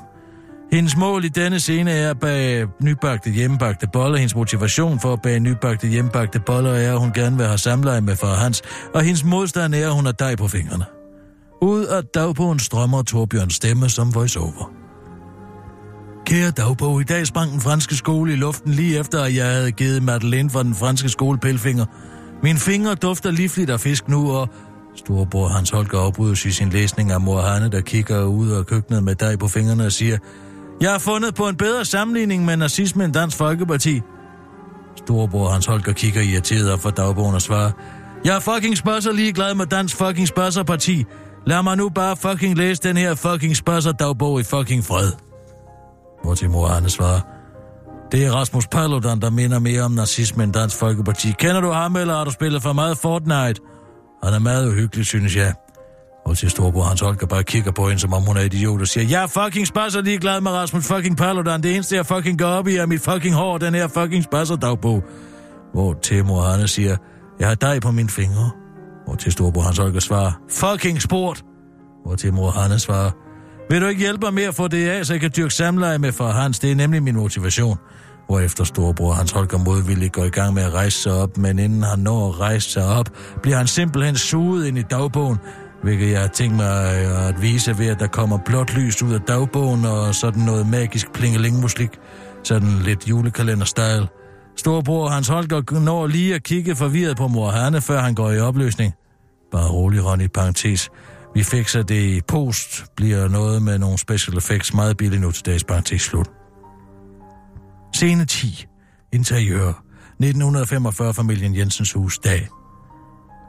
Speaker 2: Hendes mål i denne scene er at bage nybagte hjemmebagte boller. Hendes motivation for at bage nybagte hjemmebagte boller er, at hun gerne vil have samleje med far Hans. Og hendes modstand er, at hun har dej på fingrene. Ud af dagbogen strømmer Torbjørns stemme som voiceover. Kære dagbog, i dag sprang den franske skole i luften lige efter, at jeg havde givet Madeleine fra den franske skole pelfinger. Min finger dufter livligt af fisk nu, og Storebror Hans Holger afbrydes i sin læsning af mor Hanne, der kigger ud af køkkenet med dig på fingrene og siger, Jeg har fundet på en bedre sammenligning med nazisme end Dansk Folkeparti. Storebror Hans Holger kigger irriteret op for dagbogen og svarer, Jeg er fucking spørger ligeglad med Dansk fucking spørgerparti. Lad mig nu bare fucking læse den her fucking spørger i fucking fred. Hvor til mor Hanne svarer, det er Rasmus Paludan, der minder mere om nazisme end Dansk Folkeparti. Kender du ham, eller har du spillet for meget Fortnite? Han er meget uhyggelig, synes jeg. Og til storbror Hans Holger bare kigger på hende, som om hun er idiot, og siger, jeg er fucking spasser ligeglad med Rasmus fucking Paludan. Det eneste, jeg fucking går op i, er mit fucking hår, den her fucking spasser dagbog. Hvor til mor siger, jeg har dig på mine fingre. Hvor til storbror Hans Holger svarer, fucking sport. Hvor til mor Hanne svarer, vil du ikke hjælpe mig med at få det af, så jeg kan dyrke samleje med far Hans? Det er nemlig min motivation. Hvorefter storebror Hans Holger modvilligt går i gang med at rejse sig op, men inden han når at rejse sig op, bliver han simpelthen suget ind i dagbogen, hvilket jeg har tænkt mig øh, at vise ved, at der kommer blåt lys ud af dagbogen og sådan noget magisk plingelingmuslik, sådan lidt julekalender-style. Storbror Hans Holger når lige at kigge forvirret på mor Hanne, før han går i opløsning. Bare rolig, Ronny, parentes. Vi fikser det i post, bliver noget med nogle special effects meget billigt nu til dags parentes slut. Scene 10. Interiør. 1945-familien Jensens hus dag.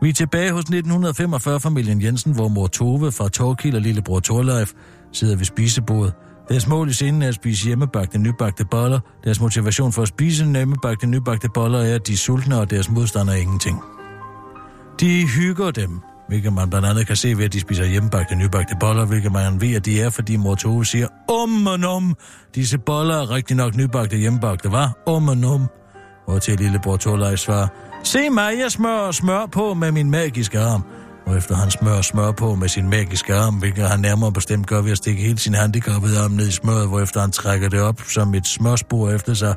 Speaker 2: Vi er tilbage hos 1945-familien Jensen, hvor mor Tove fra Torkild og lillebror Torleif sidder ved spisebordet. Deres mål i scenen er at spise hjemmebagte nybagte boller. Deres motivation for at spise hjemmebagte nybagte boller er, at de er sultne, og deres modstander er ingenting. De hygger dem, hvilket man blandt andet kan se ved, at de spiser hjemmebagte nybagte boller, hvilket man ved, at de er, fordi mor Tove siger, om og om, disse boller er rigtig nok nybagte hjemmebagte, var? Om og om. Og til lillebror Torleif svarer, se mig, jeg smører smør på med min magiske arm. Og efter han smører smør på med sin magiske arm, hvilket han nærmere bestemt gør ved at stikke hele sin handicappede arm ned i smøret, hvorefter han trækker det op som et smørspor efter sig.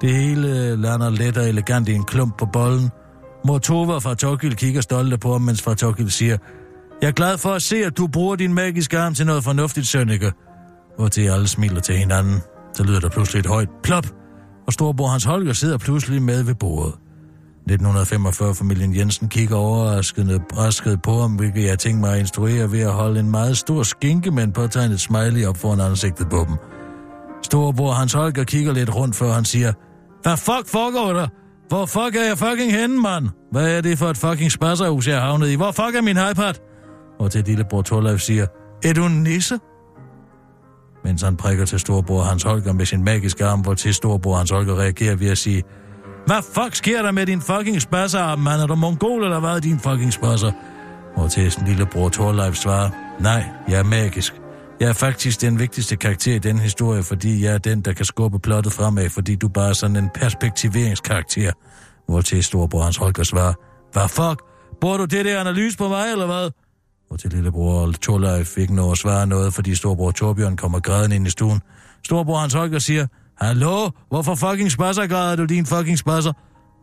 Speaker 2: Det hele øh, lander let og elegant i en klump på bollen, Mor Tova fra Tokil kigger stolte på ham, mens fra Tokil siger, Jeg er glad for at se, at du bruger din magiske arm til noget fornuftigt, Sønneke. Hvor til alle smiler til hinanden. Så lyder der pludselig et højt plop, og storbror Hans Holger sidder pludselig med ved bordet. 1945-familien Jensen kigger overraskende brasket på ham, hvilket jeg tænker mig at instruere ved at holde en meget stor skinke med en påtegnet smiley op foran ansigtet på dem. Storbror Hans Holger kigger lidt rundt, før han siger, Hvad fuck foregår der? Hvor fuck er jeg fucking henne, mand? Hvad er det for et fucking spasserhus, jeg har havnet i? Hvor fuck er min iPad? Og til lillebror Torleif siger, er du en nisse? Mens han prikker til storbror Hans Holger med sin magiske arm, hvor til storbror Hans Holger reagerer ved at sige, hvad fuck sker der med din fucking spasser, mand? Er du mongol, eller hvad er din fucking spasser? Hvor til sin lillebror Torleif svarer, nej, jeg er magisk. Jeg er faktisk den vigtigste karakter i den historie, fordi jeg er den, der kan skubbe plottet fremad, fordi du bare er sådan en perspektiveringskarakter. Hvor til storebror Hans Holger svarer, hvad fuck? Bruger du det der analyse på mig, eller hvad? Hvor til lillebror Torleif fik nå at svare noget, fordi storebror Torbjørn kommer græden ind i stuen. Storebror Hans Holger siger, Hallo, hvorfor fucking spasser græder du din fucking spasser?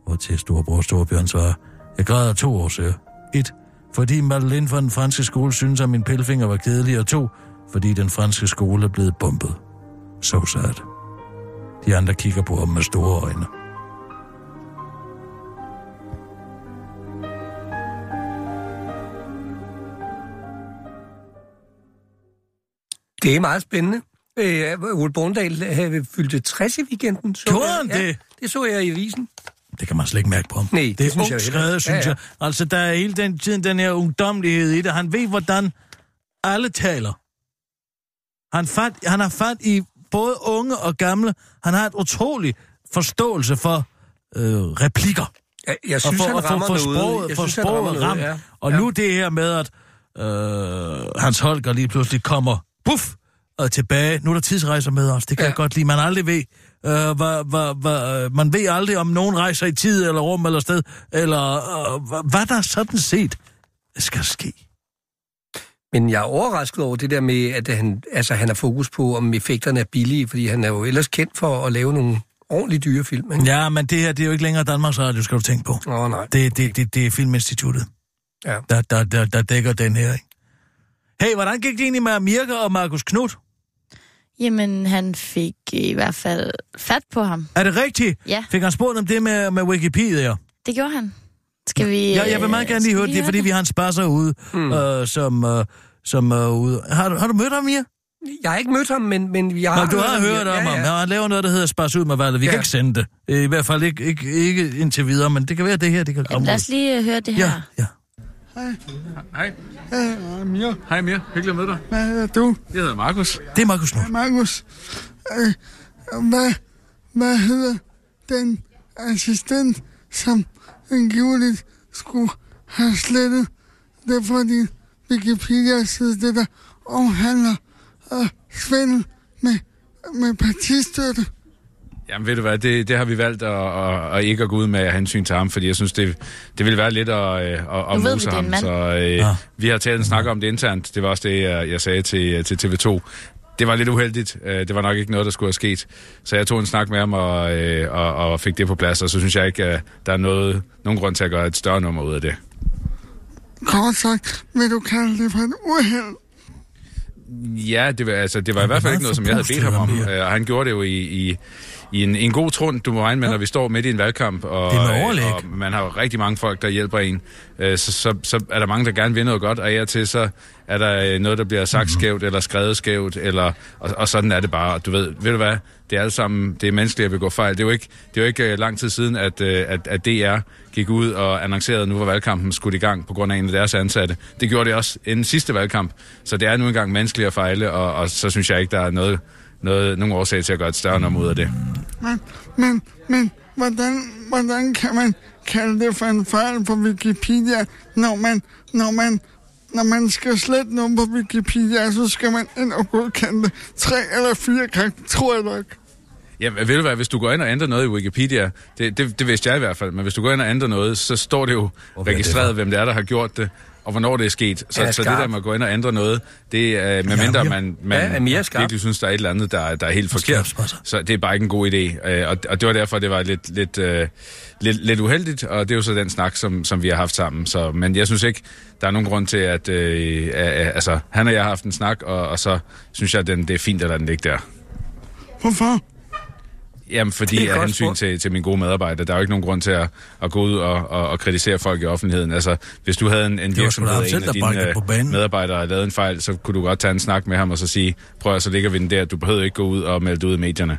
Speaker 2: Hvor til storebror Storbjørn svarer, jeg græder to år, siger. Et, fordi Madeleine fra den franske skole synes, at min pillefinger var kedelig, og to, fordi den franske skole er blevet bumpet. Så so sad. De andre kigger på ham med store øjne.
Speaker 3: Det er meget spændende. Øh, Ole Borndal havde fyldt 60 i weekenden. Så
Speaker 2: Gjorde han
Speaker 3: Ja,
Speaker 2: det?
Speaker 3: det så jeg i avisen.
Speaker 2: Det kan man slet ikke mærke på ham.
Speaker 3: Nej,
Speaker 2: det,
Speaker 3: det
Speaker 2: er ungt skrevet, synes
Speaker 3: Ja,
Speaker 2: jeg. Altså, der er hele den tiden den her ungdomlighed i det. Han ved, hvordan alle taler. Han, fat, han har fat i både unge og gamle. Han har et utroligt forståelse for øh, replikker.
Speaker 3: Jeg, jeg synes,
Speaker 2: og for,
Speaker 3: han
Speaker 2: og for,
Speaker 3: rammer
Speaker 2: for
Speaker 3: noget.
Speaker 2: sproget,
Speaker 3: Jeg
Speaker 2: for
Speaker 3: synes, han rammer
Speaker 2: sproget
Speaker 3: noget, ja.
Speaker 2: Og
Speaker 3: Ja.
Speaker 2: nu det her med, at øh, Hans Holger lige pludselig kommer, puff, og tilbage. Nu er der tidsrejser med os, det kan
Speaker 3: Ja.
Speaker 2: jeg godt lide. Man aldrig ved, øh, hvad, hvad, hvad, øh, man ved aldrig, om nogen rejser i tid, eller rum, eller sted, eller øh, hvad, hvad der sådan set skal ske.
Speaker 3: Men jeg er overrasket over det der med, at han, altså, han har fokus på, om effekterne er billige, fordi han er jo ellers kendt for at lave nogle ordentligt dyre film. Ikke?
Speaker 2: Ja, men det her, det er jo ikke længere Danmarks Radio, skal du tænke på.
Speaker 3: Åh, oh, nej.
Speaker 2: Det, det, det, det er Filminstituttet,
Speaker 3: Ja.
Speaker 2: der, der, der, der dækker den her, ikke? Hey, hvordan gik det egentlig med Mirka og Markus Knudt?
Speaker 4: Jamen, han fik i hvert fald fat på ham.
Speaker 2: Er det rigtigt?
Speaker 4: Ja.
Speaker 2: Fik han spurgt om det med, med Wikipedia?
Speaker 4: Det gjorde han. Skal vi...
Speaker 2: Ja, jeg vil meget
Speaker 4: øh,
Speaker 2: gerne lige høre det, det er, fordi vi har en spasser ude, mm. øh, som, øh, som er ude. Har du, har du mødt ham, Mia?
Speaker 3: Jeg har ikke mødt ham, men, men jeg
Speaker 2: Nå,
Speaker 3: har...
Speaker 2: du har hørt om ham. Ja, han laver noget, der hedder spas ud med valget. Vi ja.
Speaker 3: Ja.
Speaker 2: kan ikke sende det. I hvert fald ikke, ikke, ikke indtil videre, men det kan være, det her, det kan
Speaker 4: Jamen,
Speaker 2: komme
Speaker 4: lad os lige øh, høre det her.
Speaker 2: Ja, ja.
Speaker 8: Hej.
Speaker 9: Hej, Mia.
Speaker 8: Hej Mir. Hyggeligt at møde dig.
Speaker 9: Hvad hedder du?
Speaker 8: Jeg hedder Markus.
Speaker 2: Det er Markus Knud.
Speaker 9: Markus. Øh, hvad, hvad hedder den assistent, som angiveligt skulle have slettet det fra din Wikipedia-side, det der omhandler øh, svindel med, med partistøtte?
Speaker 8: Jamen ved du hvad, det, det har vi valgt at, at, at ikke at gå ud med af hensyn til ham, fordi jeg synes, det, det ville være lidt at, at, at, at
Speaker 4: vi,
Speaker 8: mose
Speaker 4: en
Speaker 8: ham.
Speaker 4: mand.
Speaker 8: Så øh,
Speaker 2: Ja.
Speaker 8: vi har taget en snak om det internt. Det var også det, jeg, jeg sagde til, til TV2. Det var lidt uheldigt. Øh, Det var nok ikke noget, der skulle have sket. Så jeg tog en snak med ham og, øh, og, og fik det på plads, og så synes jeg ikke, at der er noget, nogen grund til at gøre et større nummer ud af det.
Speaker 9: Kort sagt, vil du kalde det for et uheld?
Speaker 8: Ja, det var, altså, det var i hvert fald ikke noget, som jeg havde bedt ham om. Øh, Og han gjorde det jo i, i, i en, en god trund, du må regne med, når vi står midt i en valgkamp. Og,
Speaker 2: overlæg.
Speaker 8: og man har jo rigtig mange folk, der hjælper en. Øh, Så, så, så er der mange, der gerne vil noget godt, og af til så er der øh, noget, der bliver sagt
Speaker 2: Mhm.
Speaker 8: skævt, eller skrevet skævt, eller, og, og sådan er det bare. Du ved, ved du hvad, det er alle sammen, det er menneskeligt at begå fejl. Det er jo ikke, det er jo ikke øh, lang tid siden, at, øh, at, at DR gik ud og annoncerede, at nu var valgkampen skudt i gang på grund af en af deres ansatte. Det gjorde det også inden sidste valgkamp. Så det er nu engang menneskeligt at fejle, og, og så synes jeg ikke, der er noget, noget, nogen årsag til at gøre et større nummer ud af det.
Speaker 9: Men, men, men hvordan, hvordan kan man kalde det for en fejl på Wikipedia, når man, når man, når man skal slette noget på Wikipedia, så skal man ind og godkende det tre eller fire gange, tror jeg nok.
Speaker 8: Ja, ved du hvad, hvis du går ind og ændrer noget i Wikipedia, det, det, det vidste jeg i hvert fald, men hvis du går ind og ændrer noget, så står det jo
Speaker 2: er det
Speaker 8: registreret, hvem det er, der har gjort det, og hvornår det er sket. Så,
Speaker 3: Ja,
Speaker 8: så det der med at gå ind og ændre noget, det er medmindre
Speaker 2: Ja,
Speaker 8: man, man
Speaker 3: Ja, er
Speaker 8: virkelig synes, der er et eller andet, der, er- der er helt forkert. Så det er bare ikke en god idé. Øh, Og, og det var derfor, det var lidt, lidt, øh, lidt, lidt uheldigt, og det er jo så den snak, som, som vi har haft sammen. Så, men jeg synes ikke, der er nogen grund til, at øh, øh, altså, han og jeg har haft en snak, og, og så synes jeg, at den, det er fint, at den ligger der.
Speaker 9: Hvorfor?
Speaker 8: Jamen, fordi
Speaker 3: er
Speaker 8: af hensyn til, til mine gode medarbejdere. Der er jo ikke nogen grund til at, at gå ud og, og, og kritisere folk i offentligheden. Altså, hvis du havde en, en virksomhed, og en
Speaker 2: selv,
Speaker 8: af dine medarbejdere lavet en fejl, så kunne du godt tage en snak med ham og så sige, prøv at så ligger vi den der. Du behøver ikke gå ud og melde ud i medierne.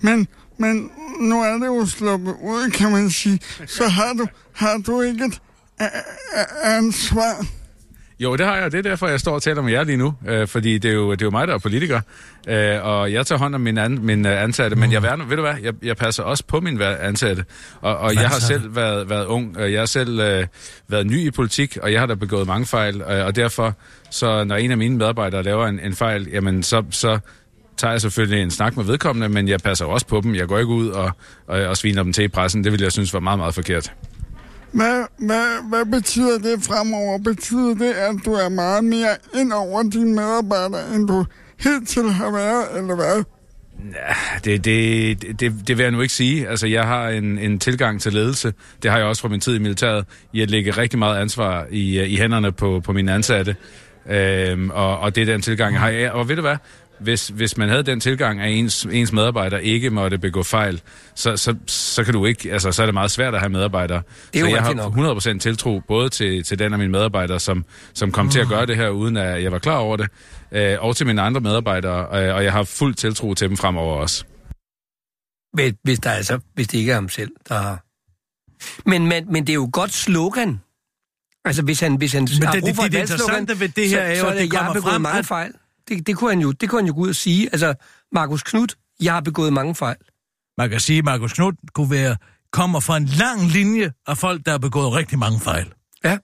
Speaker 9: Men, men nu er det jo sluppet ud, kan man sige. Så har du, har du ikke et ansvar.
Speaker 8: Jo, det har jeg, og det er derfor, jeg står og taler med jer lige nu. Øh, fordi det er, jo, det er jo mig, der er politiker. Øh, og jeg tager hånd om min, an, min uh, ansatte. Men jeg, værner, ved du hvad, jeg, jeg passer også på min ansatte. Og, og jeg har selv været, været ung. og Jeg har selv øh, været ny i politik, og jeg har da begået mange fejl. Øh, og derfor, så når en af mine medarbejdere laver en, en fejl, jamen så... så tager jeg selvfølgelig en snak med vedkommende, men jeg passer også på dem. Jeg går ikke ud og, og, og sviner dem til i pressen. Det vil jeg synes var meget, meget forkert.
Speaker 9: Hvad, hvad, hvad betyder det fremover? Betyder det, at du er meget mere ind over dine medarbejdere, end du hidtil har været, eller hvad?
Speaker 8: Det, det, det, det vil jeg nu ikke sige. Altså, jeg har en, en tilgang til ledelse. Det har jeg også fra min tid i militæret, i at rigtig meget ansvar i, i hænderne på, på mine ansatte. Øhm, og, og det er den tilgang, jeg har. Og ved du hvad? Hvis, hvis man havde den tilgang, at ens, ens medarbejdere ikke måtte begå fejl, så, så, så kan du ikke, altså, så er det meget svært at have medarbejdere.
Speaker 3: Det er
Speaker 8: så
Speaker 3: jo
Speaker 8: jeg har 100% tiltro både til, til den af mine medarbejdere, som, som kom til at gøre det her, uden at jeg var klar over det, øh, og til mine andre medarbejdere, øh, og jeg har fuld tiltro til dem fremover også.
Speaker 3: Hvis, hvis, der altså, hvis det ikke er ham selv, der har... Men, men, men det er jo godt slogan. Altså, hvis han, hvis han
Speaker 2: Men
Speaker 3: har
Speaker 2: det-
Speaker 3: brug
Speaker 2: det-
Speaker 3: for
Speaker 2: det
Speaker 3: et
Speaker 2: interessante
Speaker 3: valgslogan,
Speaker 2: ved det her
Speaker 3: så,
Speaker 2: er jo, at det
Speaker 3: jeg har
Speaker 2: kommer
Speaker 3: begået
Speaker 2: frem,
Speaker 3: mange
Speaker 2: at-
Speaker 3: fejl. Det, det, kunne han jo, det kunne han jo gå ud og sige. Altså, Markus Knudt, jeg har begået mange fejl.
Speaker 2: Man kan sige, at Markus Knud kunne være, kommer fra en lang linje af folk, der har begået rigtig mange fejl.
Speaker 3: Ja.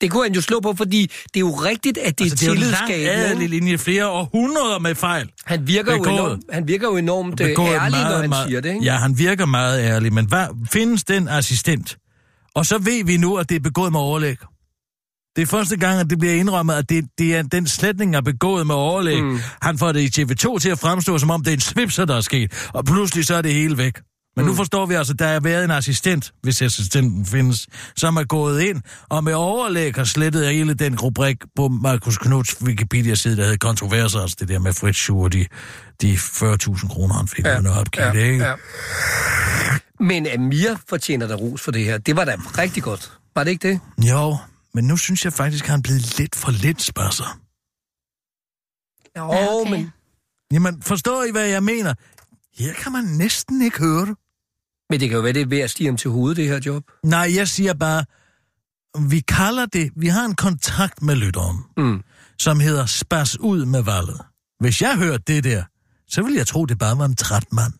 Speaker 3: Det kunne han jo slå på, fordi det er jo rigtigt, at det
Speaker 2: Altså, det er
Speaker 3: er
Speaker 2: jo en lang
Speaker 3: tillidsskabende.
Speaker 2: linje, flere århundreder med fejl.
Speaker 3: Han virker, jo
Speaker 2: begået.
Speaker 3: enormt, han virker jo enormt øh,
Speaker 2: begået
Speaker 3: ærlig,
Speaker 2: meget,
Speaker 3: når han
Speaker 2: meget,
Speaker 3: siger det. Ikke?
Speaker 2: Ja, han virker meget ærlig, men hvad, findes den assistent? Og så ved vi nu, at det er begået med overlæg. Det er første gang, at det bliver indrømmet, at det, det er den sletning er begået med overlæg. Mm. Han får det i TV2 til at fremstå, som om det er en svipser, der er sket. Og pludselig så er det hele væk. Men mm. nu forstår vi altså, at der har været en assistent, hvis assistenten findes, som er gået ind og med overlæg har slettet hele den rubrik på Markus Knuds Wikipedia-side, der hedder kontroverser, altså det der med Fritz Schur, de, de 40.000 kroner, han fik ja, under opgivet,
Speaker 3: ja,
Speaker 2: ikke?
Speaker 3: ja. Men Amir fortjener der ros for det her. Det var da rigtig godt. Var det ikke det?
Speaker 2: Jo, men nu synes jeg faktisk, at han er blevet lidt for lidt spørger.
Speaker 4: Ja, okay.
Speaker 3: men,
Speaker 2: Jamen, forstår I, hvad jeg mener? Her kan man næsten ikke høre det.
Speaker 3: men det kan jo være, det er ved at stige ham til hovedet, det her job.
Speaker 2: Nej, jeg siger bare, vi kalder det, vi har en kontakt med lytteren,
Speaker 3: Mm.
Speaker 2: som hedder Spas ud med valget. Hvis jeg hørte det der, så ville jeg tro, det bare var en træt mand.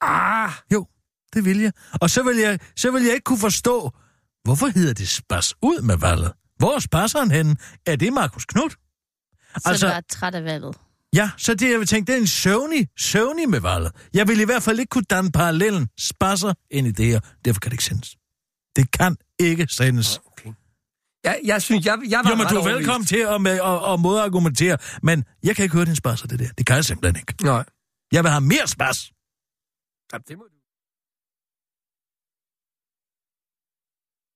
Speaker 3: Ah,
Speaker 2: Jo, det vil jeg. Og så vil jeg, så vil jeg ikke kunne forstå, hvorfor hedder det Spas ud med valget? Hvor er spasseren henne? Er det Markus Knudt?
Speaker 4: Så
Speaker 2: Altså-
Speaker 4: du er træt af valget.
Speaker 2: Ja, så det jeg vil tænke, det er en søvnig, søvnig med valget. Jeg vil i hvert fald ikke kunne danne parallellen spasser ind i det her. Derfor kan det ikke sendes. Det kan ikke sendes.
Speaker 3: jeg, jeg synes, jeg, jeg var
Speaker 2: Jo, men
Speaker 3: ret
Speaker 2: du er velkommen til at, med, at, at modargumentere, men jeg kan ikke høre din spasser, det der. Det kan jeg simpelthen ikke.
Speaker 3: Nej.
Speaker 2: Jeg vil have mere spas.
Speaker 3: Jamen, det må du.